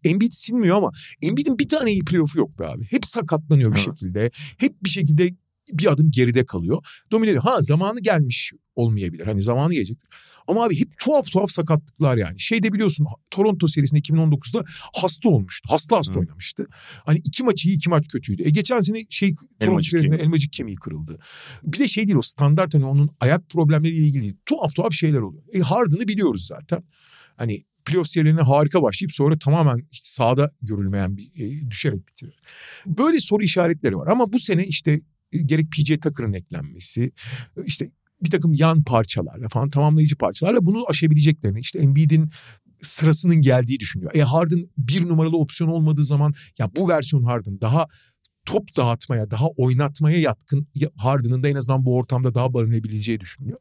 Embiid sinmiyor ama Embiid'in bir tane iyi playoff'u yok be abi. Hep sakatlanıyor bir şekilde. Hep bir şekilde bir adım geride kalıyor. Domine ediyor. Ha zamanı gelmiş olmayabilir. Hani zamanı gelecektir. Ama abi hep tuhaf tuhaf sakatlıklar yani. Şey de biliyorsun Toronto serisinde 2019'da hasta olmuştu. Hasta hasta Hı. oynamıştı. Hani iki maç iyi iki maç kötüydü. E geçen sene şey Toronto serisinde elmacık kemiği kırıldı. Bir de şey değil o standart hani onun ayak problemleriyle ilgili değil. Tuhaf tuhaf şeyler oluyor. E Harden'ı biliyoruz zaten. Hani playoff serilerine harika başlayıp sonra tamamen sahada görülmeyen bir e, düşerek bitirir. Böyle soru işaretleri var ama bu sene işte gerek PJ Tucker'ın eklenmesi, işte bir takım yan parçalarla falan tamamlayıcı parçalarla bunu aşabileceklerini işte Embiid'in sırasının geldiği düşünüyor. E Harden bir numaralı opsiyon olmadığı zaman ya bu versiyon Harden daha top dağıtmaya, daha oynatmaya yatkın ya- Harden'ın da en azından bu ortamda daha barınabileceği düşünülüyor.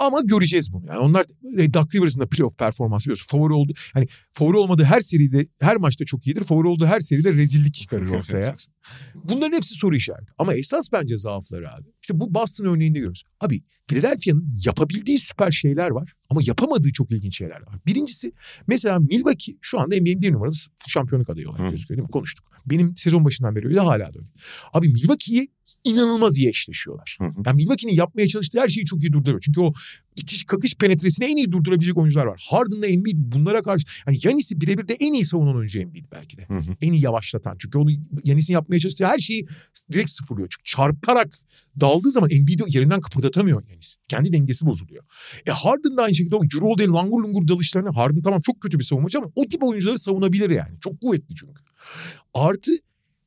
Ama göreceğiz bunu. Yani onlar e, Doug Rivers'ın da playoff performansı biliyorsun. Favori oldu. Hani favori olmadığı her seride, her maçta çok iyidir. Favori olduğu her seride rezillik çıkarır ortaya. Bunların hepsi soru işareti. Ama esas bence zaafları abi. İşte bu Boston örneğinde görüyoruz. Abi Philadelphia'nın yapabildiği süper şeyler var ama yapamadığı çok ilginç şeyler var. Birincisi mesela Milwaukee şu anda NBA'nin bir numaralı şampiyonluk adayı olarak Hı. gözüküyor değil mi? Konuştuk. Benim sezon başından beri öyle hala da öyle. Abi Milwaukee'yi inanılmaz iyi eşleşiyorlar. Hı hı. Yani Milwaukee'nin yapmaya çalıştığı her şeyi çok iyi durduruyor. Çünkü o itiş kakış penetresini en iyi durdurabilecek oyuncular var. Harden'la Embiid bunlara karşı hani Yanis'i birebir de en iyi savunan oyuncu Embiid belki de. Hı hı. En iyi yavaşlatan. Çünkü onu Yanis'in yapmaya çalıştığı her şeyi direkt sıfırlıyor. Çünkü çarparak daldığı zaman Embiid'i yerinden kıpırdatamıyor Yanis. Kendi dengesi bozuluyor. E Harden da aynı şekilde o Eurode langur lungur dalışlarını Harden tamam çok kötü bir savunmacı ama o tip oyuncuları savunabilir yani. Çok kuvvetli çünkü. Artı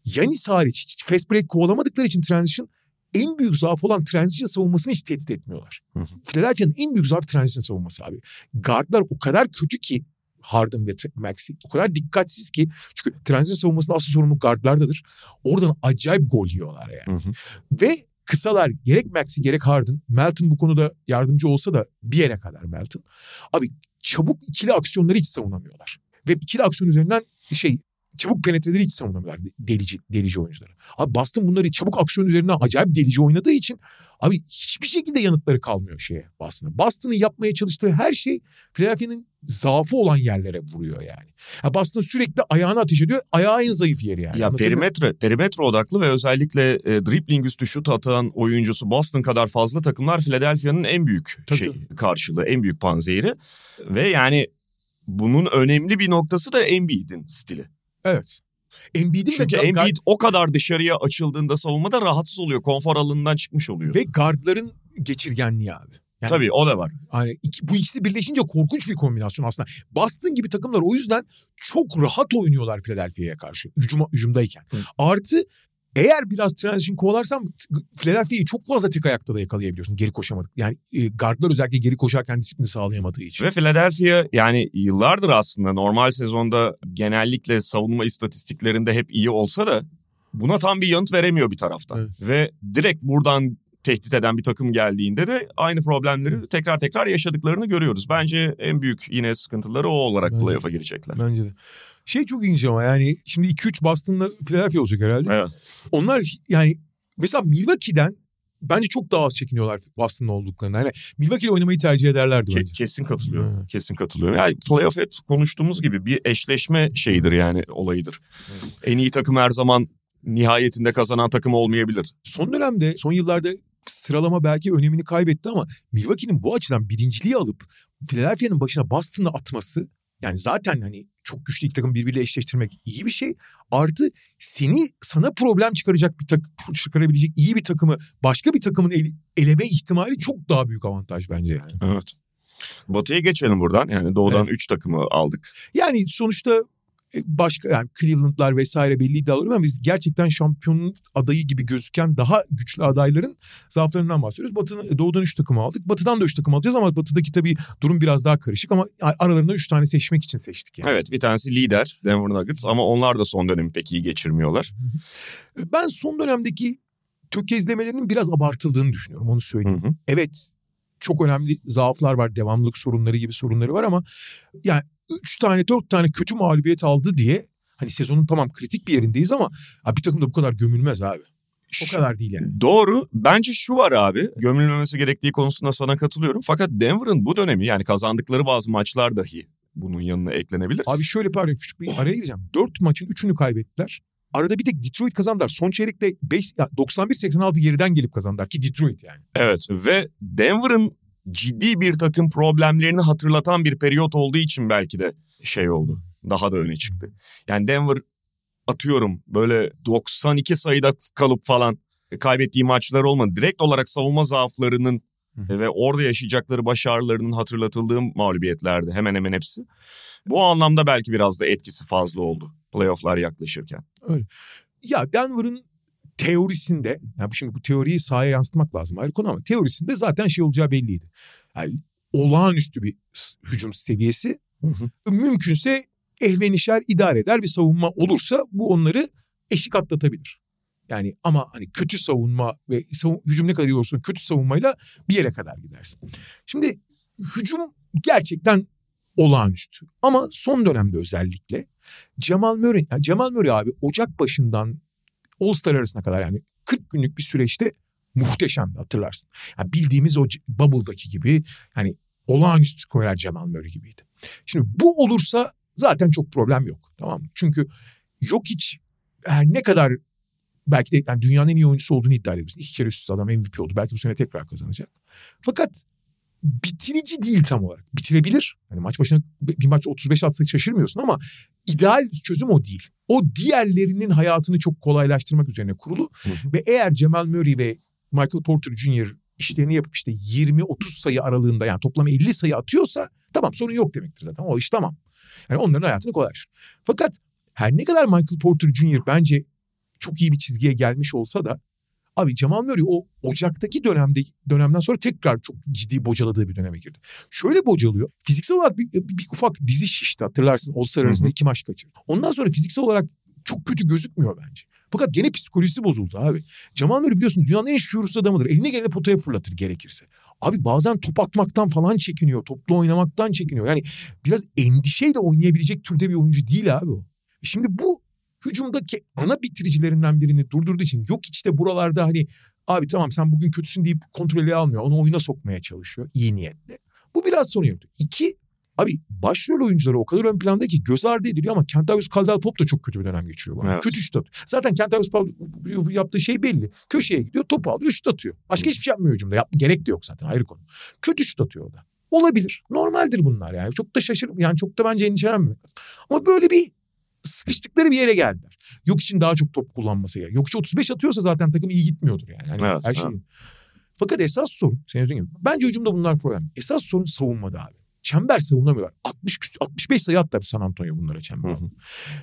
Yanis hariç hiç fast break kovalamadıkları için transition en büyük zaaf olan transition savunmasını hiç tehdit etmiyorlar. Philadelphia'nın en büyük zaafı transition savunması abi. Guardlar o kadar kötü ki Harden ve Maxi o kadar dikkatsiz ki çünkü transition savunmasında asıl sorumluluk guardlardadır. Oradan acayip gol yiyorlar yani. Hı hı. Ve kısalar gerek Maxi gerek Harden. Melton bu konuda yardımcı olsa da bir yere kadar Melton. Abi çabuk ikili aksiyonları hiç savunamıyorlar. Ve ikili aksiyon üzerinden şey çabuk penetreleri hiç savunamıyorlar delici, delici oyuncuları. Abi Boston bunları çabuk aksiyon üzerinden acayip delici oynadığı için abi hiçbir şekilde yanıtları kalmıyor şeye Boston'a. Boston'ın yapmaya çalıştığı her şey Philadelphia'nın zaafı olan yerlere vuruyor yani. Ya Boston sürekli ayağını ateş ediyor. Ayağı en zayıf yeri yani. Ya perimetre, perimetre odaklı ve özellikle e, dribbling üstü şut atan oyuncusu Boston kadar fazla takımlar Philadelphia'nın en büyük Tabii, şey karşılığı, en büyük panzehiri. Ve yani bunun önemli bir noktası da Embiid'in stili. Evet. Embiid'in de Çünkü ga- Embiid o kadar dışarıya açıldığında savunmada rahatsız oluyor. Konfor alanından çıkmış oluyor. ve guardların geçirgenliği abi. Yani Tabii o da var. Hani iki- bu ikisi birleşince korkunç bir kombinasyon aslında. Boston gibi takımlar o yüzden çok rahat oynuyorlar Philadelphia'ya karşı hücuma, hücumdayken. Hı. Artı eğer biraz transition kovalarsam Philadelphia'yı çok fazla tek ayakta da yakalayabiliyorsun geri koşamadık. Yani e, guardlar özellikle geri koşarken disiplini sağlayamadığı için. Ve Philadelphia yani yıllardır aslında normal sezonda genellikle savunma istatistiklerinde hep iyi olsa da buna tam bir yanıt veremiyor bir taraftan. Evet. Ve direkt buradan tehdit eden bir takım geldiğinde de aynı problemleri tekrar tekrar yaşadıklarını görüyoruz. Bence en büyük yine sıkıntıları o olarak Bence- playoff'a girecekler. Bence de. Şey çok ilginç ama yani şimdi 2-3 Boston'la Philadelphia olacak herhalde. Evet. Onlar yani mesela Milwaukee'den bence çok daha az çekiniyorlar Boston'la olduklarını. Yani Milwaukee oynamayı tercih ederlerdi Ke- bence. kesin katılıyorum. Evet. Kesin katılıyorum. Yani playoff hep konuştuğumuz gibi bir eşleşme şeyidir yani olayıdır. En iyi takım her zaman nihayetinde kazanan takım olmayabilir. son dönemde son yıllarda sıralama belki önemini kaybetti ama Milwaukee'nin bu açıdan birinciliği alıp Philadelphia'nın başına Boston'ı atması yani zaten hani çok güçlü iki takım birbiriyle eşleştirmek iyi bir şey. Artı seni sana problem çıkaracak bir takım çıkarabilecek iyi bir takımı başka bir takımın ele- eleme ihtimali çok daha büyük avantaj bence yani. Evet. Batı'ya geçelim buradan. Yani doğudan 3 takımı aldık. Yani sonuçta başka yani Cleveland'lar vesaire belli iddialar ama biz gerçekten şampiyonun adayı gibi gözüken daha güçlü adayların zaaflarından bahsediyoruz. Batı'nın Doğu'dan 3 takım aldık. Batı'dan da 3 takım alacağız ama Batı'daki tabii durum biraz daha karışık ama aralarında 3 tane seçmek için seçtik yani. Evet bir tanesi lider Denver Nuggets ama onlar da son dönemi pek iyi geçirmiyorlar. Ben son dönemdeki tökezlemelerinin biraz abartıldığını düşünüyorum onu Hı söyleyeyim. hı. Evet çok önemli zaaflar var, devamlılık sorunları gibi sorunları var ama yani 3 tane 4 tane kötü mağlubiyet aldı diye hani sezonun tamam kritik bir yerindeyiz ama abi bir takım da bu kadar gömülmez abi. O kadar değil yani. Doğru. Bence şu var abi. Gömülmemesi gerektiği konusunda sana katılıyorum. Fakat Denver'ın bu dönemi yani kazandıkları bazı maçlar dahi bunun yanına eklenebilir. Abi şöyle pardon küçük bir araya gireceğim. 4 maçın 3'ünü kaybettiler. arada bir tek Detroit kazandılar. Son çeyrekte 5 ya 91-86 geriden gelip kazandılar ki Detroit yani. Evet ve Denver'ın ciddi bir takım problemlerini hatırlatan bir periyot olduğu için belki de şey oldu. Daha da öne çıktı. Yani Denver atıyorum böyle 92 sayıda kalıp falan kaybettiği maçlar olmadı. Direkt olarak savunma zaaflarının ve orada yaşayacakları başarılarının hatırlatıldığı mağlubiyetlerdi hemen hemen hepsi. Bu anlamda belki biraz da etkisi fazla oldu playofflar yaklaşırken. Ya Denver'ın teorisinde, yani bu şimdi bu teoriyi sahaya yansıtmak lazım ayrı konu ama teorisinde zaten şey olacağı belliydi. Yani olağanüstü bir hücum seviyesi. Mümkünse ehvenişer idare eder bir savunma olursa bu onları eşik atlatabilir. Yani ama hani kötü savunma ve savun, hücum ne kadar iyi olursa kötü savunmayla bir yere kadar gidersin. Şimdi hücum gerçekten olağanüstü. Ama son dönemde özellikle Cemal Murray, yani Cemal Murray abi Ocak başından All Star arasına kadar yani 40 günlük bir süreçte muhteşemdi hatırlarsın. Yani bildiğimiz o Bubble'daki gibi hani olağanüstü skorlar Cemal Murray gibiydi. Şimdi bu olursa zaten çok problem yok tamam mı? Çünkü yok hiç her ne kadar belki de yani dünyanın en iyi oyuncusu olduğunu iddia edebilirsin. İki kere üst adam MVP oldu. Belki bu sene tekrar kazanacak. Fakat bitirici değil tam olarak. Bitirebilir. Hani maç başına bir maç 35 atsa şaşırmıyorsun ama ideal çözüm o değil. O diğerlerinin hayatını çok kolaylaştırmak üzerine kurulu. Ve eğer Cemal Murray ve Michael Porter Jr. işlerini yapıp işte 20-30 sayı aralığında yani toplam 50 sayı atıyorsa tamam sorun yok demektir zaten. O iş tamam. Yani onların hayatını kolaylaştırır. Fakat her ne kadar Michael Porter Jr. bence çok iyi bir çizgiye gelmiş olsa da abi Cemal Murray o Ocak'taki dönemde dönemden sonra tekrar çok ciddi bocaladığı bir döneme girdi. Şöyle bocalıyor. Fiziksel olarak bir, bir, bir ufak dizi şişti hatırlarsın. All Star arasında iki maç kaçırdı. Ondan sonra fiziksel olarak çok kötü gözükmüyor bence. Fakat gene psikolojisi bozuldu abi. Cemal Murray biliyorsun dünyanın en şuursuz adamıdır. Eline gelene potaya fırlatır gerekirse. Abi bazen top atmaktan falan çekiniyor. Toplu oynamaktan çekiniyor. Yani biraz endişeyle oynayabilecek türde bir oyuncu değil abi o. Şimdi bu hücumdaki ana bitiricilerinden birini durdurduğu için yok işte buralarda hani abi tamam sen bugün kötüsün deyip kontrolü almıyor. Onu oyuna sokmaya çalışıyor iyi niyetle. Bu biraz sorun yaptı. İki, abi başrol oyuncuları o kadar ön planda ki göz ardı ediliyor ama Kentavius Caldwell Pop da çok kötü bir dönem geçiriyor. arada. Evet. Kötü şut atıyor. Zaten Kentavius Pop yaptığı şey belli. Köşeye gidiyor topu alıyor şut atıyor. Başka hiçbir şey yapmıyor hücumda. Yap, gerek de yok zaten ayrı konu. Kötü şut atıyor o da. Olabilir. Normaldir bunlar yani. Çok da şaşır yani çok da bence endişelenmemek lazım. Ama böyle bir sıkıştıkları bir yere geldiler. Yok için daha çok top kullanması gerek. Yok için 35 atıyorsa zaten takım iyi gitmiyordur yani. yani Evet, her şey. evet. Fakat esas sorun senin dediğin gibi. Bence hücumda bunlar problem. Esas sorun savunmada abi. Çember savunamıyorlar. 60 küsur- 65 sayı attı San Antonio bunlara çember. Hı hı.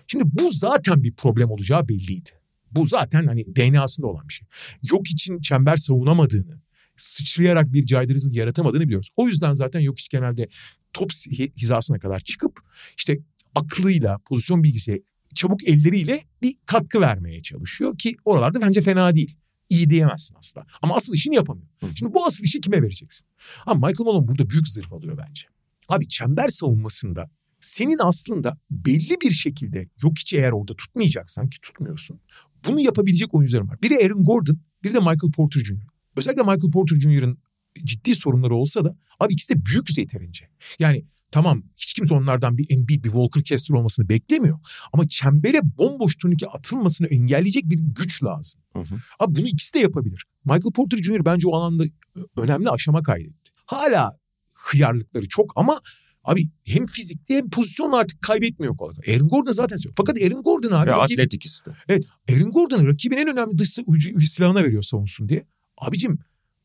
Şimdi bu zaten bir problem olacağı belliydi. Bu zaten hani DNA'sında olan bir şey. Yok için çember savunamadığını, sıçrayarak bir caydırıcılık yaratamadığını biliyoruz. O yüzden zaten yok hiç genelde top hi- hizasına kadar çıkıp işte aklıyla, pozisyon bilgisi, çabuk elleriyle bir katkı vermeye çalışıyor ki oralarda bence fena değil. İyi diyemezsin asla. Ama asıl işini yapamıyor. Şimdi bu asıl işi kime vereceksin? Ama Michael Malone burada büyük zırh alıyor bence. Abi çember savunmasında senin aslında belli bir şekilde yok hiç eğer orada tutmayacaksan ki tutmuyorsun. Bunu yapabilecek oyuncuların var. Biri Aaron Gordon, biri de Michael Porter Jr. Özellikle Michael Porter Jr.'ın ciddi sorunları olsa da abi ikisi de büyük yeterince. Yani tamam hiç kimse onlardan bir Embiid, bir Walker Kessler olmasını beklemiyor. Ama çembere bomboş turnike atılmasını engelleyecek bir güç lazım. Hı hı. Abi bunu ikisi de yapabilir. Michael Porter Jr. bence o alanda önemli aşama kaydetti. Hala hıyarlıkları çok ama abi hem fizikte hem pozisyonla artık kaybetmiyor kolay. Aaron Gordon zaten yok. Fakat Aaron Gordon abi Ve rakip- atlet ikisi de. Aaron Gordon rakibin en önemli dış silahına veriyor savunsun diye. Abicim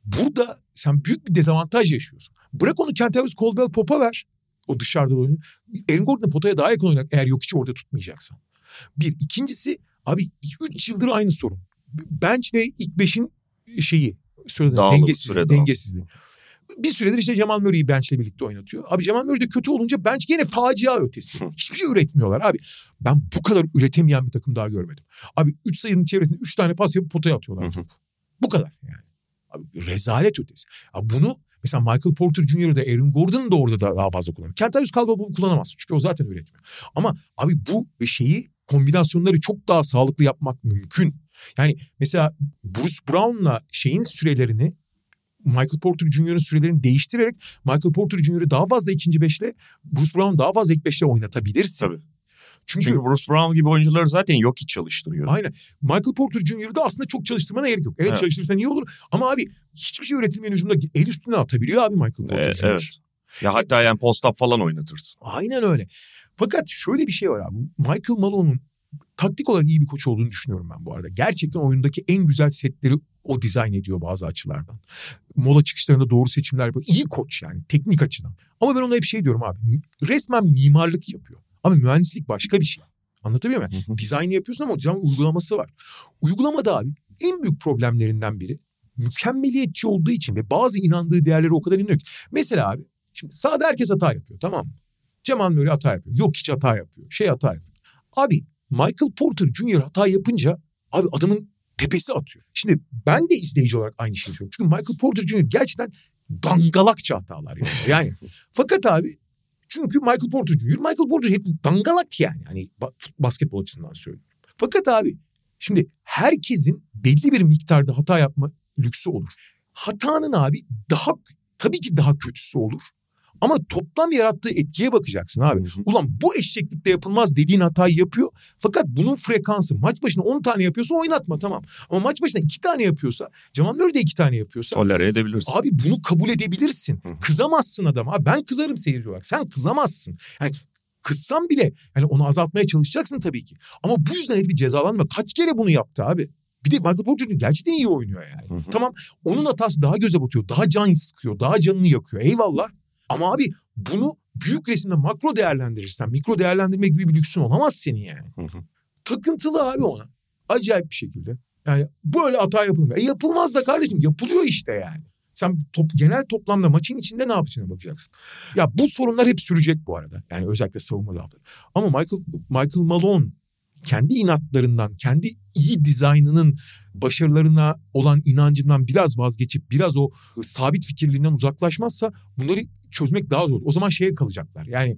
burada sen büyük bir dezavantaj yaşıyorsun. Bırak onu Kentavius Caldwell Pop'a ver. O dışarıda oynuyor. Aaron Gordon potaya daha yakın oynar eğer yok hiç orada tutmayacaksan. Bir. ikincisi abi 3 yıldır aynı sorun. Bench ve ilk beşin şeyi sürede Dağılımı, dengesizliği. Bir süredir işte Cemal Murray'i bench'le birlikte oynatıyor. Abi Cemal Murray de kötü olunca bench gene facia ötesi. Hiçbir şey üretmiyorlar abi. Ben bu kadar üretemeyen bir takım daha görmedim. Abi 3 sayının çevresinde 3 tane pas yapıp potaya atıyorlar. Bu kadar yani. Abi rezalet ötesi. Abi bunu mesela Michael Porter Jr. da Aaron Gordon da orada da daha fazla kullanıyor. Kentavius Caldwell bunu kullanamaz. Çünkü o zaten üretmiyor. Ama abi bu şeyi kombinasyonları çok daha sağlıklı yapmak mümkün. Yani mesela Bruce Brown'la şeyin sürelerini Michael Porter Jr.'ın sürelerini değiştirerek Michael Porter Jr.'ı daha fazla ikinci beşle Bruce Brown daha fazla ilk beşle oynatabilirsin. Tabii. Çünkü, Çünkü Bruce Brown gibi oyuncuları zaten yok hiç çalıştırıyor. aynen Michael Porter Jr.'da aslında çok çalıştırmana gerek yok. Evet, Evet. çalıştırırsan iyi olur ama abi hiçbir şey üretilmeyen hücumda el üstüne atabiliyor abi Michael Porter Ee, Jr. evet. Ya hatta yani post-up falan oynatırsın. Aynen öyle. Fakat şöyle bir şey var abi. Michael Malone'un taktik olarak iyi bir koç olduğunu düşünüyorum ben bu arada. Gerçekten oyundaki en güzel setleri o dizayn ediyor bazı açılardan. Mola çıkışlarında doğru seçimler yapıyor. İyi koç yani teknik açıdan. Ama ben ona hep şey diyorum abi. Resmen mimarlık yapıyor. Ama mühendislik başka bir şey. Anlatabiliyor muyum? Dizaynı yapıyorsun ama dizayn uygulaması var. Uygulamada abi en büyük problemlerinden biri mükemmeliyetçi olduğu için ve bazı inandığı değerlere o kadar inanıyor ki. Mesela abi şimdi sahada herkes hata yapıyor tamam mı? Cemal Murray hata yapıyor. Yok hiç hata yapıyor. Şey hata yapıyor. Abi Michael Porter Jr. hata yapınca abi adamın tepesi atıyor. Şimdi ben de izleyici olarak aynı şeyi söylüyorum. Çünkü Michael Porter Jr. gerçekten dangalakça hatalar yapıyor. Yani fakat abi çünkü Michael Porter Jr. Michael Porter hep dangalak yani. Hani ba- basketbol açısından söylüyorum. Fakat abi şimdi herkesin belli bir miktarda hata yapma lüksü olur. Hatanın abi daha tabii ki daha kötüsü olur. Ama toplam yarattığı etkiye bakacaksın abi. Ulan bu eşeklikte yapılmaz dediğin hatayı yapıyor. Fakat bunun frekansı maç başına 10 tane yapıyorsa oynatma tamam. Ama maç başına 2 tane yapıyorsa Cemal Murray de 2 tane yapıyorsa Tolere edebilirsin. Abi bunu kabul edebilirsin. Kızamazsın adama. Abi ben kızarım seyirci olarak. Sen kızamazsın. Yani kızsan bile yani onu azaltmaya çalışacaksın tabii ki. Ama bu yüzden hep bir cezalanma. Kaç kere bunu yaptı abi? Bir de Michael Porter gerçekten iyi oynuyor yani. Hı hı. Tamam onun hatası daha göze batıyor. Daha can sıkıyor. Daha canını yakıyor. Eyvallah. Ama abi bunu büyük resimde makro değerlendirirsen mikro değerlendirme gibi bir lüksün olamaz senin yani. Hı hı. Takıntılı abi ona. Acayip bir şekilde. Yani böyle hata yapılmıyor. E yapılmaz da kardeşim yapılıyor işte yani. Sen top, genel toplamda maçın içinde ne yapacağına bakacaksın. Ya bu sorunlar hep sürecek bu arada. Yani özellikle savunma dağılları. Ama Michael, Michael Malone kendi inatlarından, kendi iyi dizaynının başarılarına olan inancından biraz vazgeçip biraz o sabit fikirliğinden uzaklaşmazsa bunları çözmek daha zor. O zaman şeye kalacaklar. Yani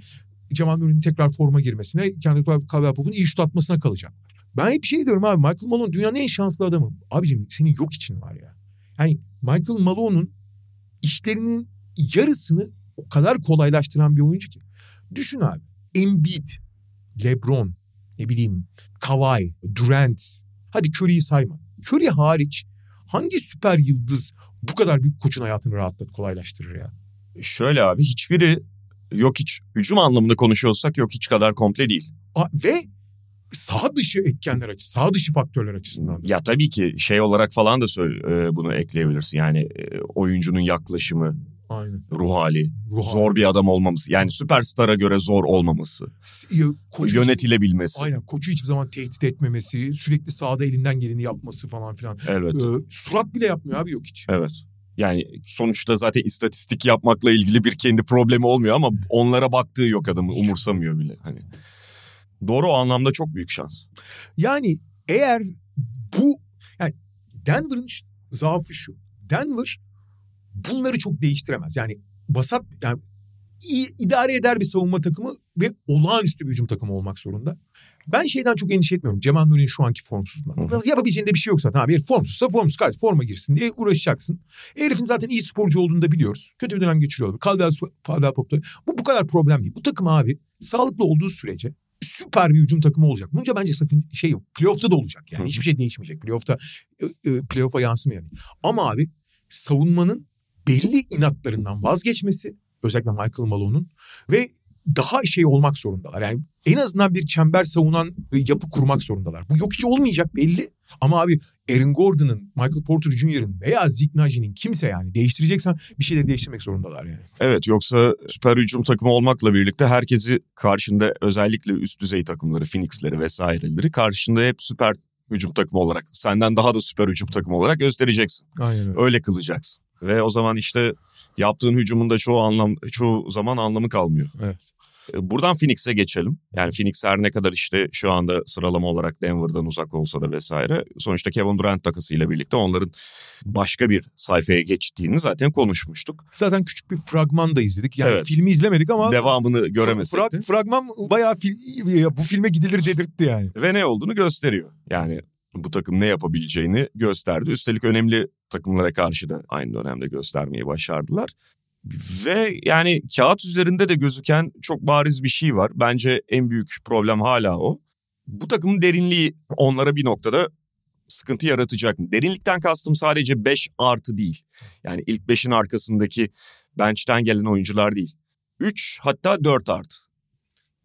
Cemal Murray'nin tekrar forma girmesine, kendi Pope'un iyi şut atmasına kalacaklar. Ben hep şey diyorum abi Michael Malone dünyanın en şanslı adamı. Abicim senin yok için var ya. Yani Michael Malone'un işlerinin yarısını o kadar kolaylaştıran bir oyuncu ki. Düşün abi. Embiid, LeBron, ne bileyim Kawhi, Durant. Hadi Curry'i sayma. Curry hariç hangi süper yıldız bu kadar bir koçun hayatını rahatlat kolaylaştırır ya? Şöyle abi hiçbiri yok hiç hücum anlamında konuşuyorsak yok hiç kadar komple değil. A- ve sağ dışı etkenler açı, sağ dışı faktörler açısından. da. Ya tabii ki şey olarak falan da söyle, e, bunu ekleyebilirsin. Yani e, oyuncunun yaklaşımı, Aynen. ruh hali, Ruh zor bir adam olmaması. Yani süperstara göre zor olmaması, koçu yönetilebilmesi. Aynen koçu hiçbir zaman tehdit etmemesi, sürekli sahada elinden geleni yapması falan filan. Evet. Ee, surat bile yapmıyor abi yok hiç. Evet. Yani sonuçta zaten istatistik yapmakla ilgili bir kendi problemi olmuyor ama onlara baktığı yok adamı umursamıyor bile hani. Doğru o anlamda çok büyük şans. Yani eğer bu yani Denver'ın zaafı şu. Denver bunları çok değiştiremez. Yani vasat yani iyi, idare eder bir savunma takımı ve olağanüstü bir hücum takımı olmak zorunda. Ben şeyden çok endişe etmiyorum. Cemal Murray'in şu anki formsuzluğundan. Hı Yapabileceğinde bir şey yok zaten. Abi formsuzsa formsuz kardeşim forma girsin diye uğraşacaksın. Herifin zaten iyi sporcu olduğunu da biliyoruz. Kötü bir dönem geçiriyor. Caldwell, Caldwell Pope'da. Bu bu kadar problem değil. Bu takım abi sağlıklı olduğu sürece süper bir hücum takımı olacak. Bunca bence sakın şey yok. Playoff'ta da olacak yani. Hı. Hiçbir şey değişmeyecek. Playoff'ta e, e, playoff'a yansımıyor. Yani. Ama abi savunmanın belli inatlarından vazgeçmesi özellikle Michael Malone'un ve daha şey olmak zorundalar. Yani en azından bir çember savunan e, yapı kurmak zorundalar. Bu yok hiç olmayacak belli. Ama abi Aaron Gordon'ın, Michael Porter Jr.'ın veya Zeke Naji'nin kimse yani değiştireceksen bir şeyleri değiştirmek zorundalar yani. Evet yoksa süper hücum takımı olmakla birlikte herkesi karşında özellikle üst düzey takımları, Phoenix'leri vesaireleri karşında hep süper hücum takımı olarak senden daha da süper hücum takımı olarak göstereceksin. Aynen öyle. Öyle kılacaksın. Ve o zaman işte yaptığın hücumun da çoğu anlam çoğu zaman anlamı kalmıyor. Evet. E, Buradan Phoenix'e geçelim. Yani Phoenix her ne kadar işte şu anda sıralama olarak Denver'dan uzak olsa da vesaire. Sonuçta Kevin Durant takasıyla birlikte onların başka bir sayfaya geçtiğini zaten konuşmuştuk. Zaten küçük bir fragman da izledik. Yani Evet. filmi izlemedik ama Devamını göremesek de. fragman bayağı fil- bu filme gidilir dedirtti yani. Ve ne olduğunu gösteriyor. Yani bu takım ne yapabileceğini gösterdi. Üstelik önemli takımlara karşı da aynı dönemde göstermeyi başardılar. Ve yani kağıt üzerinde de gözüken çok bariz bir şey var. Bence en büyük problem hala o. Bu takımın derinliği onlara bir noktada sıkıntı yaratacak mı? Derinlikten kastım sadece 5 artı değil. Yani ilk 5'in arkasındaki bench'ten gelen oyuncular değil. 3 hatta 4 artı.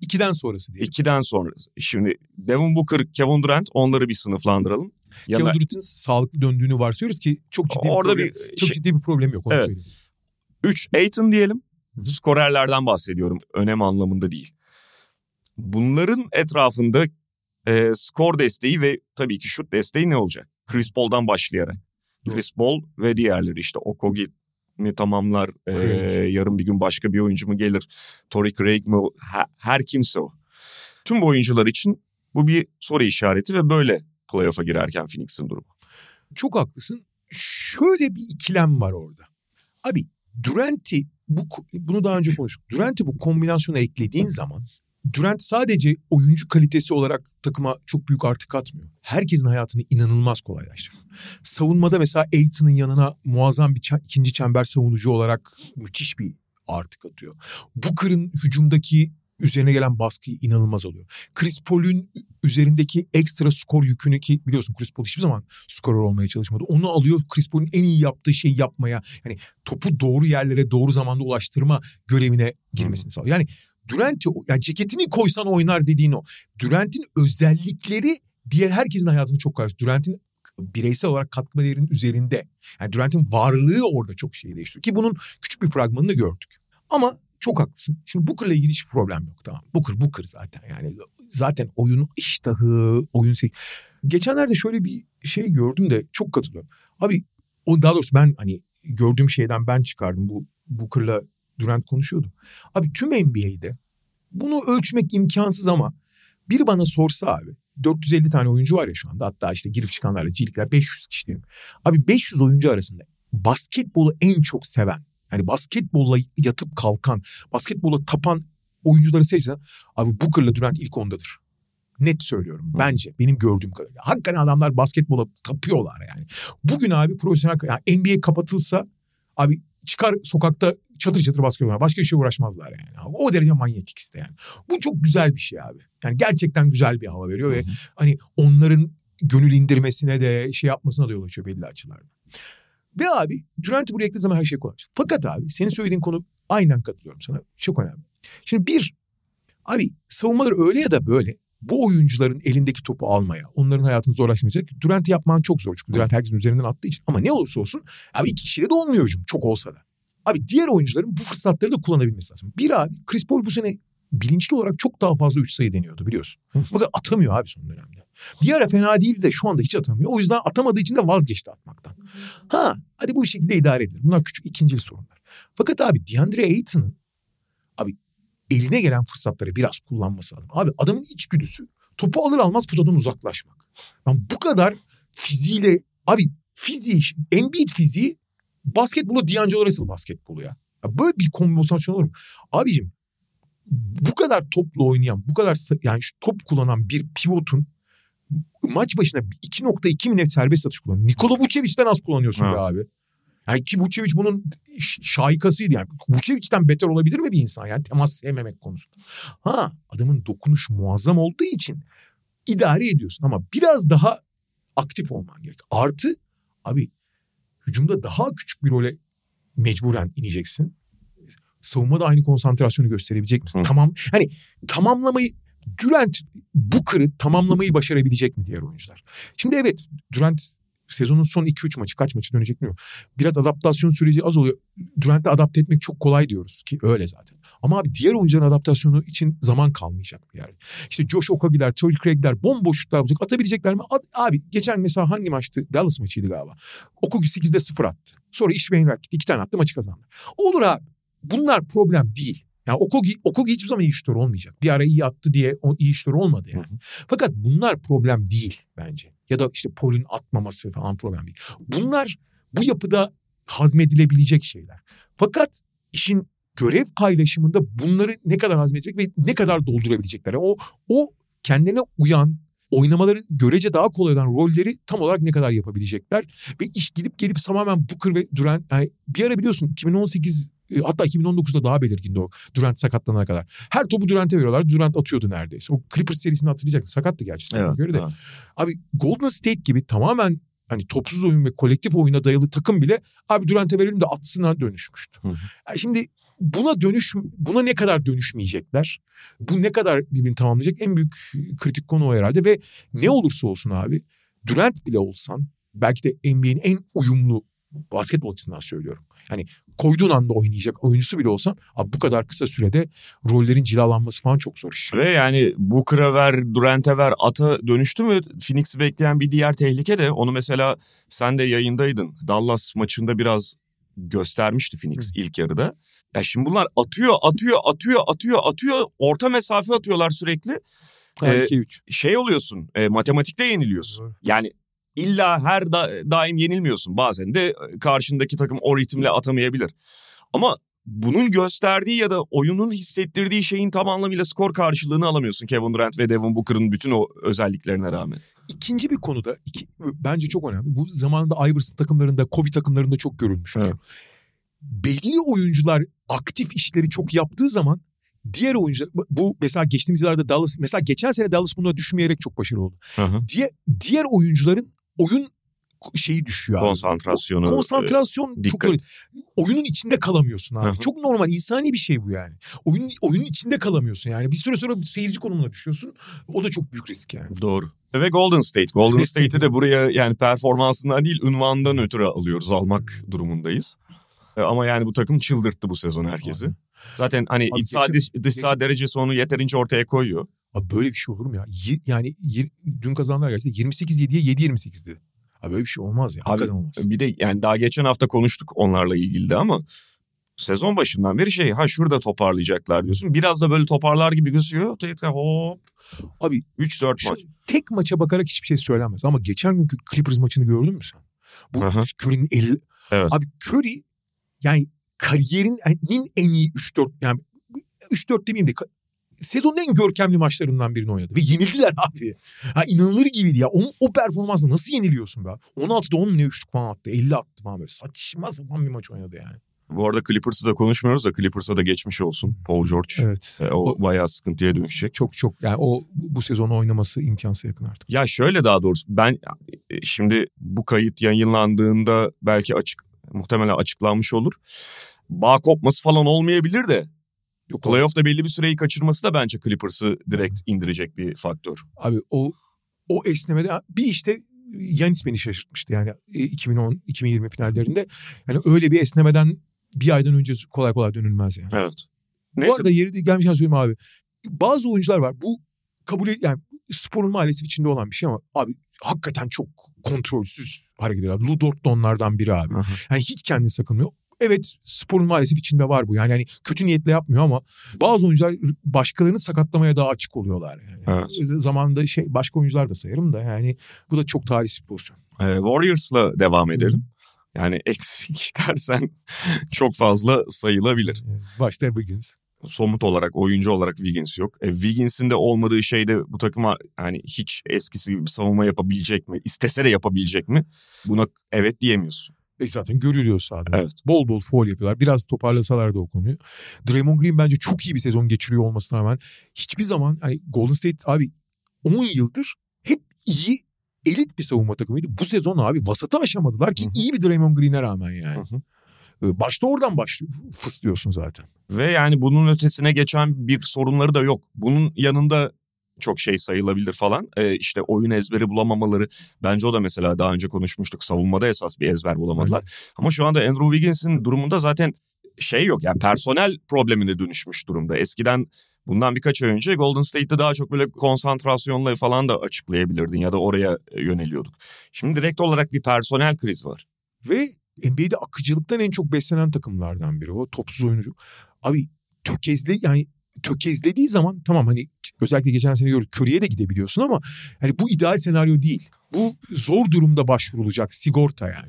2'den sonrası diye. 2'den sonra. Şimdi Devin Booker, Kevin Durant onları bir sınıflandıralım. Kevin Durant'in sağlıklı döndüğünü varsayıyoruz ki çok ciddi Orada bir, problem, bir çok şey- ciddi bir problem yok onu Evet. söyleyeyim. 3 Aiton diyelim. Skorerlerden bahsediyorum. Önem anlamında değil. Bunların etrafında e, skor desteği ve tabii ki şut desteği ne olacak? Chris Paul'dan başlayarak. Chris Paul ve diğerleri işte Okogi mi tamamlar? e, yarın bir gün başka bir oyuncu mu gelir? Torrey Craig mi? Her, her kimse o. Tüm bu oyuncular için bu bir soru işareti ve böyle playoff'a girerken Phoenix'in durumu. Çok haklısın. Şöyle bir ikilem var orada. Abi Durant'i bu bunu daha önce konuştuk. Durant'i bu kombinasyona eklediğin zaman Durant sadece oyuncu kalitesi olarak takıma çok büyük artı katmıyor. Herkesin hayatını inanılmaz kolaylaştırıyor. Savunmada mesela Aiton'un yanına muazzam bir ikinci çember savunucu olarak müthiş bir artı katıyor. Booker'ın hücumdaki üzerine gelen baskıyı inanılmaz alıyor. Chris Paul'ün üzerindeki ekstra skor yükünü ki biliyorsun Chris Paul hiçbir zaman skorer olmaya çalışmadı. Onu alıyor Chris Paul'ün en iyi yaptığı şeyi yapmaya yani topu doğru yerlere doğru zamanda ulaştırma görevine girmesini sağlıyor. Yani Durant'i yani ceketini koysan oynar dediğin o. Durant'in özellikleri diğer herkesin hayatını çok karşı. Durant'in bireysel olarak katma değerinin üzerinde. Yani Durant'in varlığı orada çok şey değiştiriyor. Ki bunun küçük bir fragmanını gördük. Ama çok haklısın. Şimdi Booker'la ilgili hiçbir problem yok tamam. Booker Booker zaten yani zaten oyun iştahı, oyun se- Geçenlerde şöyle bir şey gördüm de çok katılıyorum. Abi o daha doğrusu ben hani gördüğüm şeyden ben çıkardım. Bu Booker'la Durant konuşuyordu. Abi tüm NBA'de bunu ölçmek imkansız ama biri bana sorsa abi 450 tane oyuncu var ya şu anda hatta işte girip çıkanlarla G-League'ler 500 kişi diyelim. Abi 500 oyuncu arasında basketbolu en çok seven yani basketbolla yatıp kalkan basketbola tapan oyuncuları seçsen abi Booker'la Durant ilk ondadır. Net söylüyorum bence benim gördüğüm kadarıyla. Hakikaten adamlar basketbola tapıyorlar yani. Bugün abi profesyonel yani NBA kapatılsa abi çıkar sokakta çatır çatır basket oynar. Başka işe uğraşmazlar yani. O derece manyetik de yani. Bu çok güzel bir şey abi. Yani gerçekten güzel bir hava veriyor ve hani onların gönül indirmesine de şey yapmasına da yol açıyor belli açılardan. Ve abi Durant'i buraya eklediği zaman her şey kolay. Fakat abi senin söylediğin konu aynen katılıyorum sana. Çok önemli. Şimdi bir, abi savunmalar öyle ya da böyle bu oyuncuların elindeki topu almaya, onların hayatını zorlaştırmayacak. Durant'i yapman çok zor çünkü Durant herkesin üzerinden attığı için. Ama ne olursa olsun abi iki kişiyle de olmuyor hücum çok olsa da. Abi diğer oyuncuların bu fırsatları da kullanabilmesi lazım. Bir abi Chris Paul bu sene bilinçli olarak çok daha fazla üç sayı deniyordu biliyorsun. Fakat atamıyor abi son dönemde. Bir ara fena değildi de şu anda hiç atamıyor. O yüzden atamadığı için de vazgeçti atmaktan. Ha hadi bu şekilde idare edilir. Bunlar küçük ikincil sorunlar. Fakat abi DeAndre Ayton'ın abi eline gelen fırsatları biraz kullanması lazım. Abi adamın içgüdüsü topu alır almaz potadan uzaklaşmak. Ben bu kadar fiziğiyle abi fiziği Embiid fiziği basketbolu D'Angelo Russell basketbolu ya. ya. Böyle bir kombinasyon olur mu? Abicim bu kadar topla oynayan, bu kadar yani şu top kullanan bir pivotun maç başına 2.2 mi net serbest atış kullanıyor. Nikola Vucevic'den az kullanıyorsun Ha. be abi. Yani ki Vucevic bunun şahikasıydı yani. Vucevic'ten beter olabilir mi bir insan yani temas sevmemek konusunda. Ha adamın dokunuşu muazzam olduğu için idare ediyorsun ama biraz daha aktif olman gerek. Artı abi hücumda daha küçük bir role mecburen ineceksin. Savunmada aynı konsantrasyonu gösterebilecek misin? Hı. Tamam. Hani tamamlamayı Durant Booker'ı tamamlamayı başarabilecek mi diğer oyuncular? Şimdi evet Durant sezonun son 2-3 maçı kaç maçı dönecek bilmiyorum. Biraz adaptasyon süreci az oluyor. Durant'ı adapte etmek çok kolay diyoruz ki öyle zaten. Ama abi diğer oyuncuların adaptasyonu için zaman kalmayacak bir yani. İşte Josh Okagi'ler, Torrey Craig'ler bomboşluklar bulacak. Atabilecekler mi? Abi geçen mesela hangi maçtı? Dallas maçıydı galiba. Okogi 8'de 0 attı. Sonra iş Wainwright gitti. 2 tane attı maçı kazandı. Olur abi. Bunlar problem değil. Yani Okogi, Okogi hiçbir zaman iyi şutör olmayacak. Bir ara iyi attı diye o iyi şutör olmadı yani. Fakat bunlar problem değil bence. Ya da işte Paul'ün atmaması falan problem değil. Bunlar bu yapıda hazmedilebilecek şeyler. Fakat işin görev paylaşımında bunları ne kadar hazmedecek ve ne kadar doldurabilecekler. Yani o o kendine uyan oynamaları görece daha kolay olan rolleri tam olarak ne kadar yapabilecekler ve iş gidip gelip tamamen Booker ve Durant yani bir ara biliyorsun 2018 E, Hatta 2019'da daha belirgindi o Durant sakatlanana kadar. Her topu Durant'e veriyorlar. Durant atıyordu neredeyse. O Clippers serisini hatırlayacaksın. Sakattı gerçi. Steph'e göre de. evet. Abi Golden State gibi tamamen hani topsuz oyun ve kolektif oyuna dayalı takım bile abi Durant'e verelim de atsına dönüşmüştü. Hı hı. Yani şimdi buna dönüş buna ne kadar dönüşmeyecekler? Bu ne kadar birbirini tamamlayacak? En büyük kritik konu o herhalde ve ne olursa olsun abi Durant bile olsan belki de NBA'nin en uyumlu basketbol açısından söylüyorum. Yani koyduğun anda oynayacak oyuncusu bile olsan abi bu kadar kısa sürede rollerin cilalanması falan çok zor iş. Ve yani Booker'a ver, Durant'e ver, Ata dönüştü mü Phoenix'i bekleyen bir diğer tehlike de onu mesela sen de yayındaydın. Dallas maçında biraz göstermişti Phoenix ilk yarıda. Ya şimdi bunlar atıyor, atıyor, atıyor, atıyor, atıyor. Orta mesafe atıyorlar sürekli. Ha, Ee, 2-3. Şey oluyorsun, e, matematikte yeniliyorsun. Doğru. Yani illa her da- daim yenilmiyorsun. Bazen de e, karşındaki takım o ritimle atamayabilir. Ama bunun gösterdiği ya da oyunun hissettirdiği şeyin tam anlamıyla skor karşılığını alamıyorsun Kevin Durant ve Devin Booker'ın bütün o özelliklerine rağmen. İkinci bir konuda iki, bence çok önemli. Bu zamanında Iverson takımlarında, Kobe takımlarında çok görülmüştür. Evet. Belli oyuncular aktif işleri çok yaptığı zaman diğer oyuncular bu mesela geçtiğimiz yıllarda Dallas mesela geçen sene Dallas buna düşmeyerek çok başarılı oldu. Hı hı. Diğer diğer oyuncuların oyun şeyi düşüyor abi. Konsantrasyonu. Konsantrasyon çok dikkat. öyle. Oyunun içinde kalamıyorsun abi. Çok normal insani bir şey bu yani. Oyun oyunun içinde kalamıyorsun yani. Bir süre sonra seyirci konumuna düşüyorsun. O da çok büyük risk yani. e, Doğru. Ve Golden State. Golden State'i de buraya yani performansından değil ünvandan ötürü alıyoruz, almak durumundayız. E, Ama yani bu takım çıldırttı bu sezon herkesi. Zaten hani iç saha geçen- dış, dış saha derecesi onu yeterince ortaya koyuyor. Abi böyle bir şey olur mu ya? Y- yani yir- dün kazandılar gerçekten 28-7'ye 7-28 dedi. Abi böyle bir şey olmaz ya. Abi, olmaz. Bir de yani daha geçen hafta konuştuk onlarla ilgili de ama sezon başından beri şey ha şurada toparlayacaklar diyorsun. Biraz da böyle toparlar gibi. Tekrar hop Abi 3-4 şu- maç. tek maça bakarak hiçbir şey söylenmez. Ama geçen günkü Clippers maçını gördün mü sen? Bu Aha. Curry'nin el... Evet. Abi Curry yani kariyerinin en iyi 3-4 yani 3-4 demeyeyim de sezonun en görkemli maçlarından birini oynadı. Ve yenildiler abi. Ha, inanılır gibiydi ya. O, o performansla nasıl yeniliyorsun be? abi? 16'da 10 ne üçlük falan attı. 50 attı falan böyle. Saçma sapan bir maç oynadı yani. Bu arada Clippers'ı da konuşmuyoruz da Clippers'a da geçmiş olsun Paul George. Evet. E, O, bayağı sıkıntıya dönüşecek. Çok çok yani o bu, sezonu oynaması imkansız yakın artık. Ya şöyle daha doğrusu ben e, şimdi bu kayıt yayınlandığında belki açık muhtemelen açıklanmış olur. Bağ kopması falan olmayabilir de Yok playoff'ta belli bir süreyi kaçırması da bence Clippers'ı direkt indirecek bir faktör. Abi o o esnemede bir işte Yanis beni şaşırtmıştı yani e, 2010 2020 finallerinde. Yani öyle bir esnemeden bir aydan önce kolay kolay dönülmez yani. Evet. Bu Neyse arada yeri gelmişken söyleyeyim abi. Bazı oyuncular var. Bu kabul et, yani sporun maalesef içinde olan bir şey ama abi hakikaten çok kontrolsüz hareket ediyorlar. Ludort da onlardan biri abi. Aha. Yani hiç kendini sakınmıyor. Evet sporun maalesef içinde var bu. Yani hani kötü niyetle yapmıyor ama bazı oyuncular başkalarını sakatlamaya daha açık oluyorlar yani. Evet. Zamanında şey başka oyuncular da sayarım da yani bu da çok talihsiz bir pozisyon. e, Warriors'la devam edelim. Yani eksik dersen çok fazla sayılabilir. Başta Wiggins. somut olarak oyuncu olarak Wiggins yok. E, Wiggins'in de olmadığı şeyde bu takıma yani hiç eskisi gibi savunma yapabilecek mi? İstese de yapabilecek mi? Buna evet diyemiyorsun. E zaten görülüyor sahada. Evet. Bol bol foul yapıyorlar. Biraz toparlasalar da o konuyu. Draymond Green bence çok iyi bir sezon geçiriyor olmasına rağmen hiçbir zaman hani Golden State abi 10 yıldır hep iyi elit bir savunma takımıydı. Bu sezon abi vasatı aşamadılar ki Hı hı. iyi bir Draymond Green'e rağmen yani. Hı hı. Ee, Başta oradan başlıyor. Fıslıyorsun zaten. Ve yani bunun ötesine geçen bir sorunları da yok. Bunun yanında çok şey sayılabilir falan. E, işte oyun ezberi bulamamaları. Bence o da mesela daha önce konuşmuştuk. Savunmada esas bir ezber bulamadılar. Ama şu anda Andrew Wiggins'in durumunda zaten şey yok. Yani personel problemine dönüşmüş durumda. Eskiden bundan birkaç ay önce Golden State'de daha çok böyle konsantrasyonla falan da açıklayabilirdin ya da oraya yöneliyorduk. Şimdi direkt olarak bir personel kriz var. Ve NBA'de akıcılıktan en çok beslenen takımlardan biri o. Topsuz oyuncu. Abi tökezle yani tökezlediği zaman tamam hani özellikle geçen sene gördük Curry'e de gidebiliyorsun ama hani bu ideal senaryo değil. Bu zor durumda başvurulacak sigorta yani.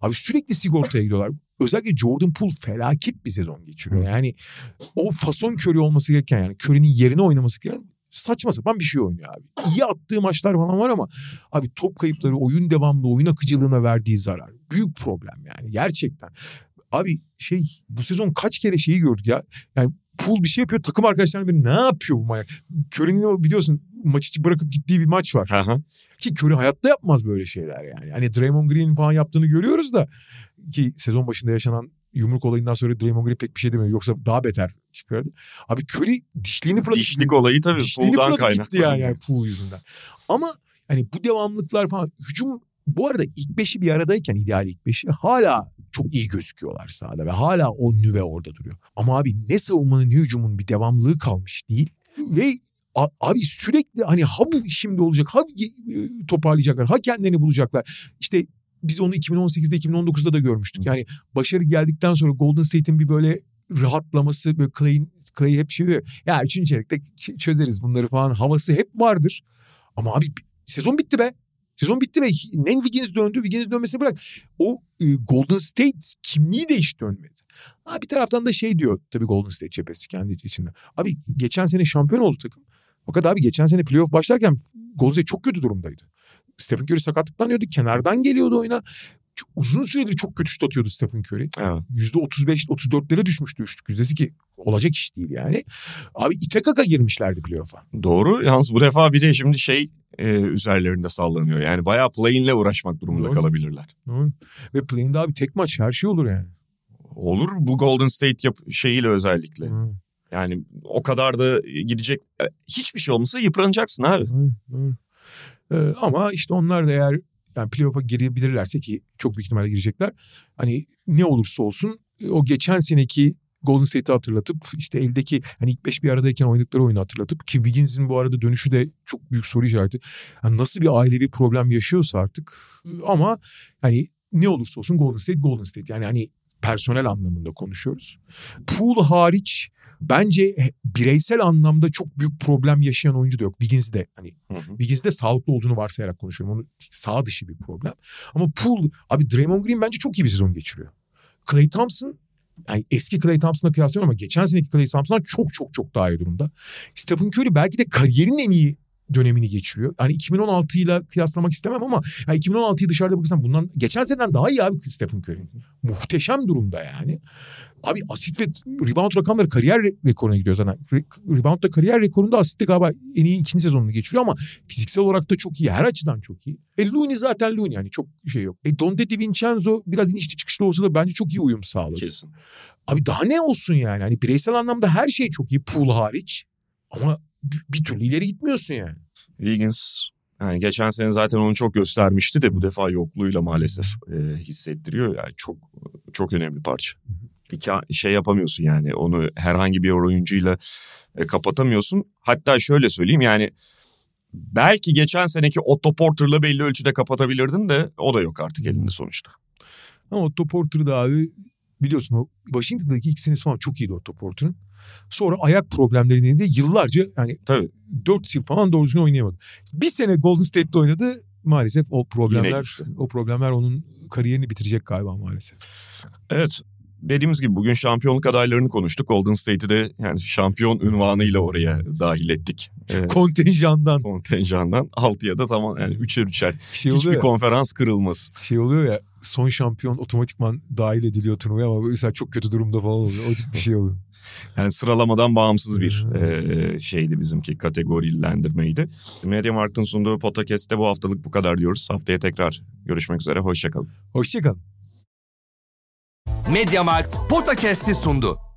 Abi sürekli sigortaya gidiyorlar. Özellikle Jordan Poole felaket bir sezon geçiriyor. Yani o fason Curry olması gereken yani Curry'nin yerine oynaması gereken saçma sapan bir şey oynuyor abi. İyi attığı maçlar falan var ama abi top kayıpları, oyun devamlı, oyun akıcılığına verdiği zarar. Büyük problem yani gerçekten. Abi şey bu sezon kaç kere şeyi gördük ya. Yani Pool bir şey yapıyor takım arkadaşlarına bir ne yapıyor bu manyak? Curry'nin biliyorsun maç içi bırakıp gittiği bir maç var. Aha. Ki Curry hayatta yapmaz böyle şeyler yani. Hani Draymond Green falan yaptığını görüyoruz da ki sezon başında yaşanan yumruk olayından sonra Draymond Green pek bir şey demiyor. Yoksa daha beter çıkardı. Abi Curry dişliğini fırlatıp Dişlik olayı tabii dişliğini fırlatıp gitti yani, yani pool yüzünden. Ama hani bu devamlıklar falan hücum bu arada ilk beşi bir aradayken ideal ilk beşi hala çok iyi gözüküyorlar sahada ve hala o nüve orada duruyor. Ama abi ne savunmanın ne hücumun bir devamlılığı kalmış değil. Ve abi sürekli hani ha bu şimdi olacak ha e, toparlayacaklar ha kendilerini bulacaklar. İşte biz onu 2018'de 2019'da da görmüştük. Yani başarı geldikten sonra Golden State'in bir böyle rahatlaması böyle Clay'in Clay hep şey diyor. Ya üçüncü çeyrekte çözeriz bunları falan havası hep vardır. Ama abi sezon bitti be. Sezon bitti ve Nen Wiggins döndü. Wiggins'in dönmesini bırak. O e, Golden State kimliği de hiç dönmedi. Ha, bir taraftan da şey diyor tabii Golden State cephesi kendi içinde. Abi geçen sene şampiyon oldu takım. Fakat abi geçen sene playoff başlarken Golden State çok kötü durumdaydı. Stephen Curry sakatlıktan dönüyordu. Kenardan geliyordu oyuna. Çok- uzun süredir çok kötü şut atıyordu Stephen Curry. Evet. %35-34'lere düşmüştü üçlük yüzdesi ki olacak iş değil yani. Abi ite kaka girmişlerdi playoff'a. Doğru. Yalnız bu defa bir de şimdi şey e, üzerlerinde sallanıyor. Yani bayağı play'inle uğraşmak durumunda Doğru. kalabilirler. Hı. Ve play'inde abi tek maç her şey olur yani. Olur bu Golden State yap şeyiyle özellikle. Hı. Yani o kadar da gidecek e, hiçbir şey olmasa yıpranacaksın abi. Hı, hı. Ee, ama işte onlar da eğer yani playoff'a girebilirlerse ki çok büyük ihtimalle girecekler. Hani ne olursa olsun e, o geçen seneki Golden State'i hatırlatıp işte eldeki hani ilk beş bir aradayken oynadıkları oyunu hatırlatıp ki Wiggins'in bu arada dönüşü de çok büyük soru işareti. Yani nasıl bir ailevi problem yaşıyorsa artık ama hani ne olursa olsun Golden State Golden State yani hani personel anlamında konuşuyoruz. Pool hariç bence bireysel anlamda çok büyük problem yaşayan oyuncu da yok. Wiggins de hani. Wiggins'de sağlıklı olduğunu varsayarak konuşuyorum. Onun sağ dışı bir problem. Ama Poole, abi Draymond Green bence çok iyi bir sezon geçiriyor. Clay Thompson, yani eski Clay Thompson'la kıyaslıyorum ama geçen seneki Clay Thompson'dan çok çok çok daha iyi durumda. Stephen Curry belki de kariyerinin en iyi dönemini geçiriyor. Yani 2016 ile kıyaslamak istemem ama yani 2016'yı dışarıda bırakırsam bundan geçen seneden daha iyi abi Stephen Curry. Muhteşem durumda yani. Abi asist ve rebound rakamları kariyer re- rekoruna gidiyor zaten. Re- reboundda kariyer rekorunda asistte galiba en iyi ikinci sezonunu geçiriyor ama fiziksel olarak da çok iyi. Her açıdan çok iyi. E Looney zaten Looney yani çok şey yok. E Donte DiVincenzo biraz inişli çıkışlı olsa da bence çok iyi uyum sağladı. Kesin. Abi daha ne olsun yani? Hani bireysel anlamda her şey çok iyi pool hariç. Ama bir, türlü ileri gitmiyorsun yani. Wiggins yani geçen sene zaten onu çok göstermişti de bu defa yokluğuyla maalesef e, hissettiriyor. Yani çok çok önemli parça. İki, şey yapamıyorsun yani onu herhangi bir oyuncuyla e, kapatamıyorsun. Hatta şöyle söyleyeyim yani belki geçen seneki Otto Porter'la belli ölçüde kapatabilirdin de o da yok artık elinde sonuçta. Ama Otto Porter da abi biliyorsun o Washington'daki ilk sene sonra çok iyiydi Otto Porter'ın. Sonra ayak problemlerinden de yıllarca yani Tabii 4 yıl falan doğru düzgün oynayamadı. Bir sene Golden State'de oynadı. Maalesef o problemler o problemler onun kariyerini bitirecek galiba maalesef. Evet dediğimiz gibi bugün şampiyonluk adaylarını konuştuk. Golden State'i de yani şampiyon unvanıyla oraya dahil ettik. E, Kontenjandan kontenjandan 6'ya da tamam yani üçer üçer. şey Hiçbir ya, konferans kırılmaz. şey oluyor ya son şampiyon otomatikman dahil ediliyor turnuvaya ama mesela çok kötü durumda falan oluyor. O bir şey oluyor. Yani sıralamadan bağımsız bir eee, şeydi bizimki kategorilendirmeydi. Mediamarkt'ın sunduğu podcast'te bu haftalık bu kadar diyoruz. Haftaya tekrar görüşmek üzere. Hoşçakalın. Hoşçakalın. Mediamarkt Podcast'i sundu.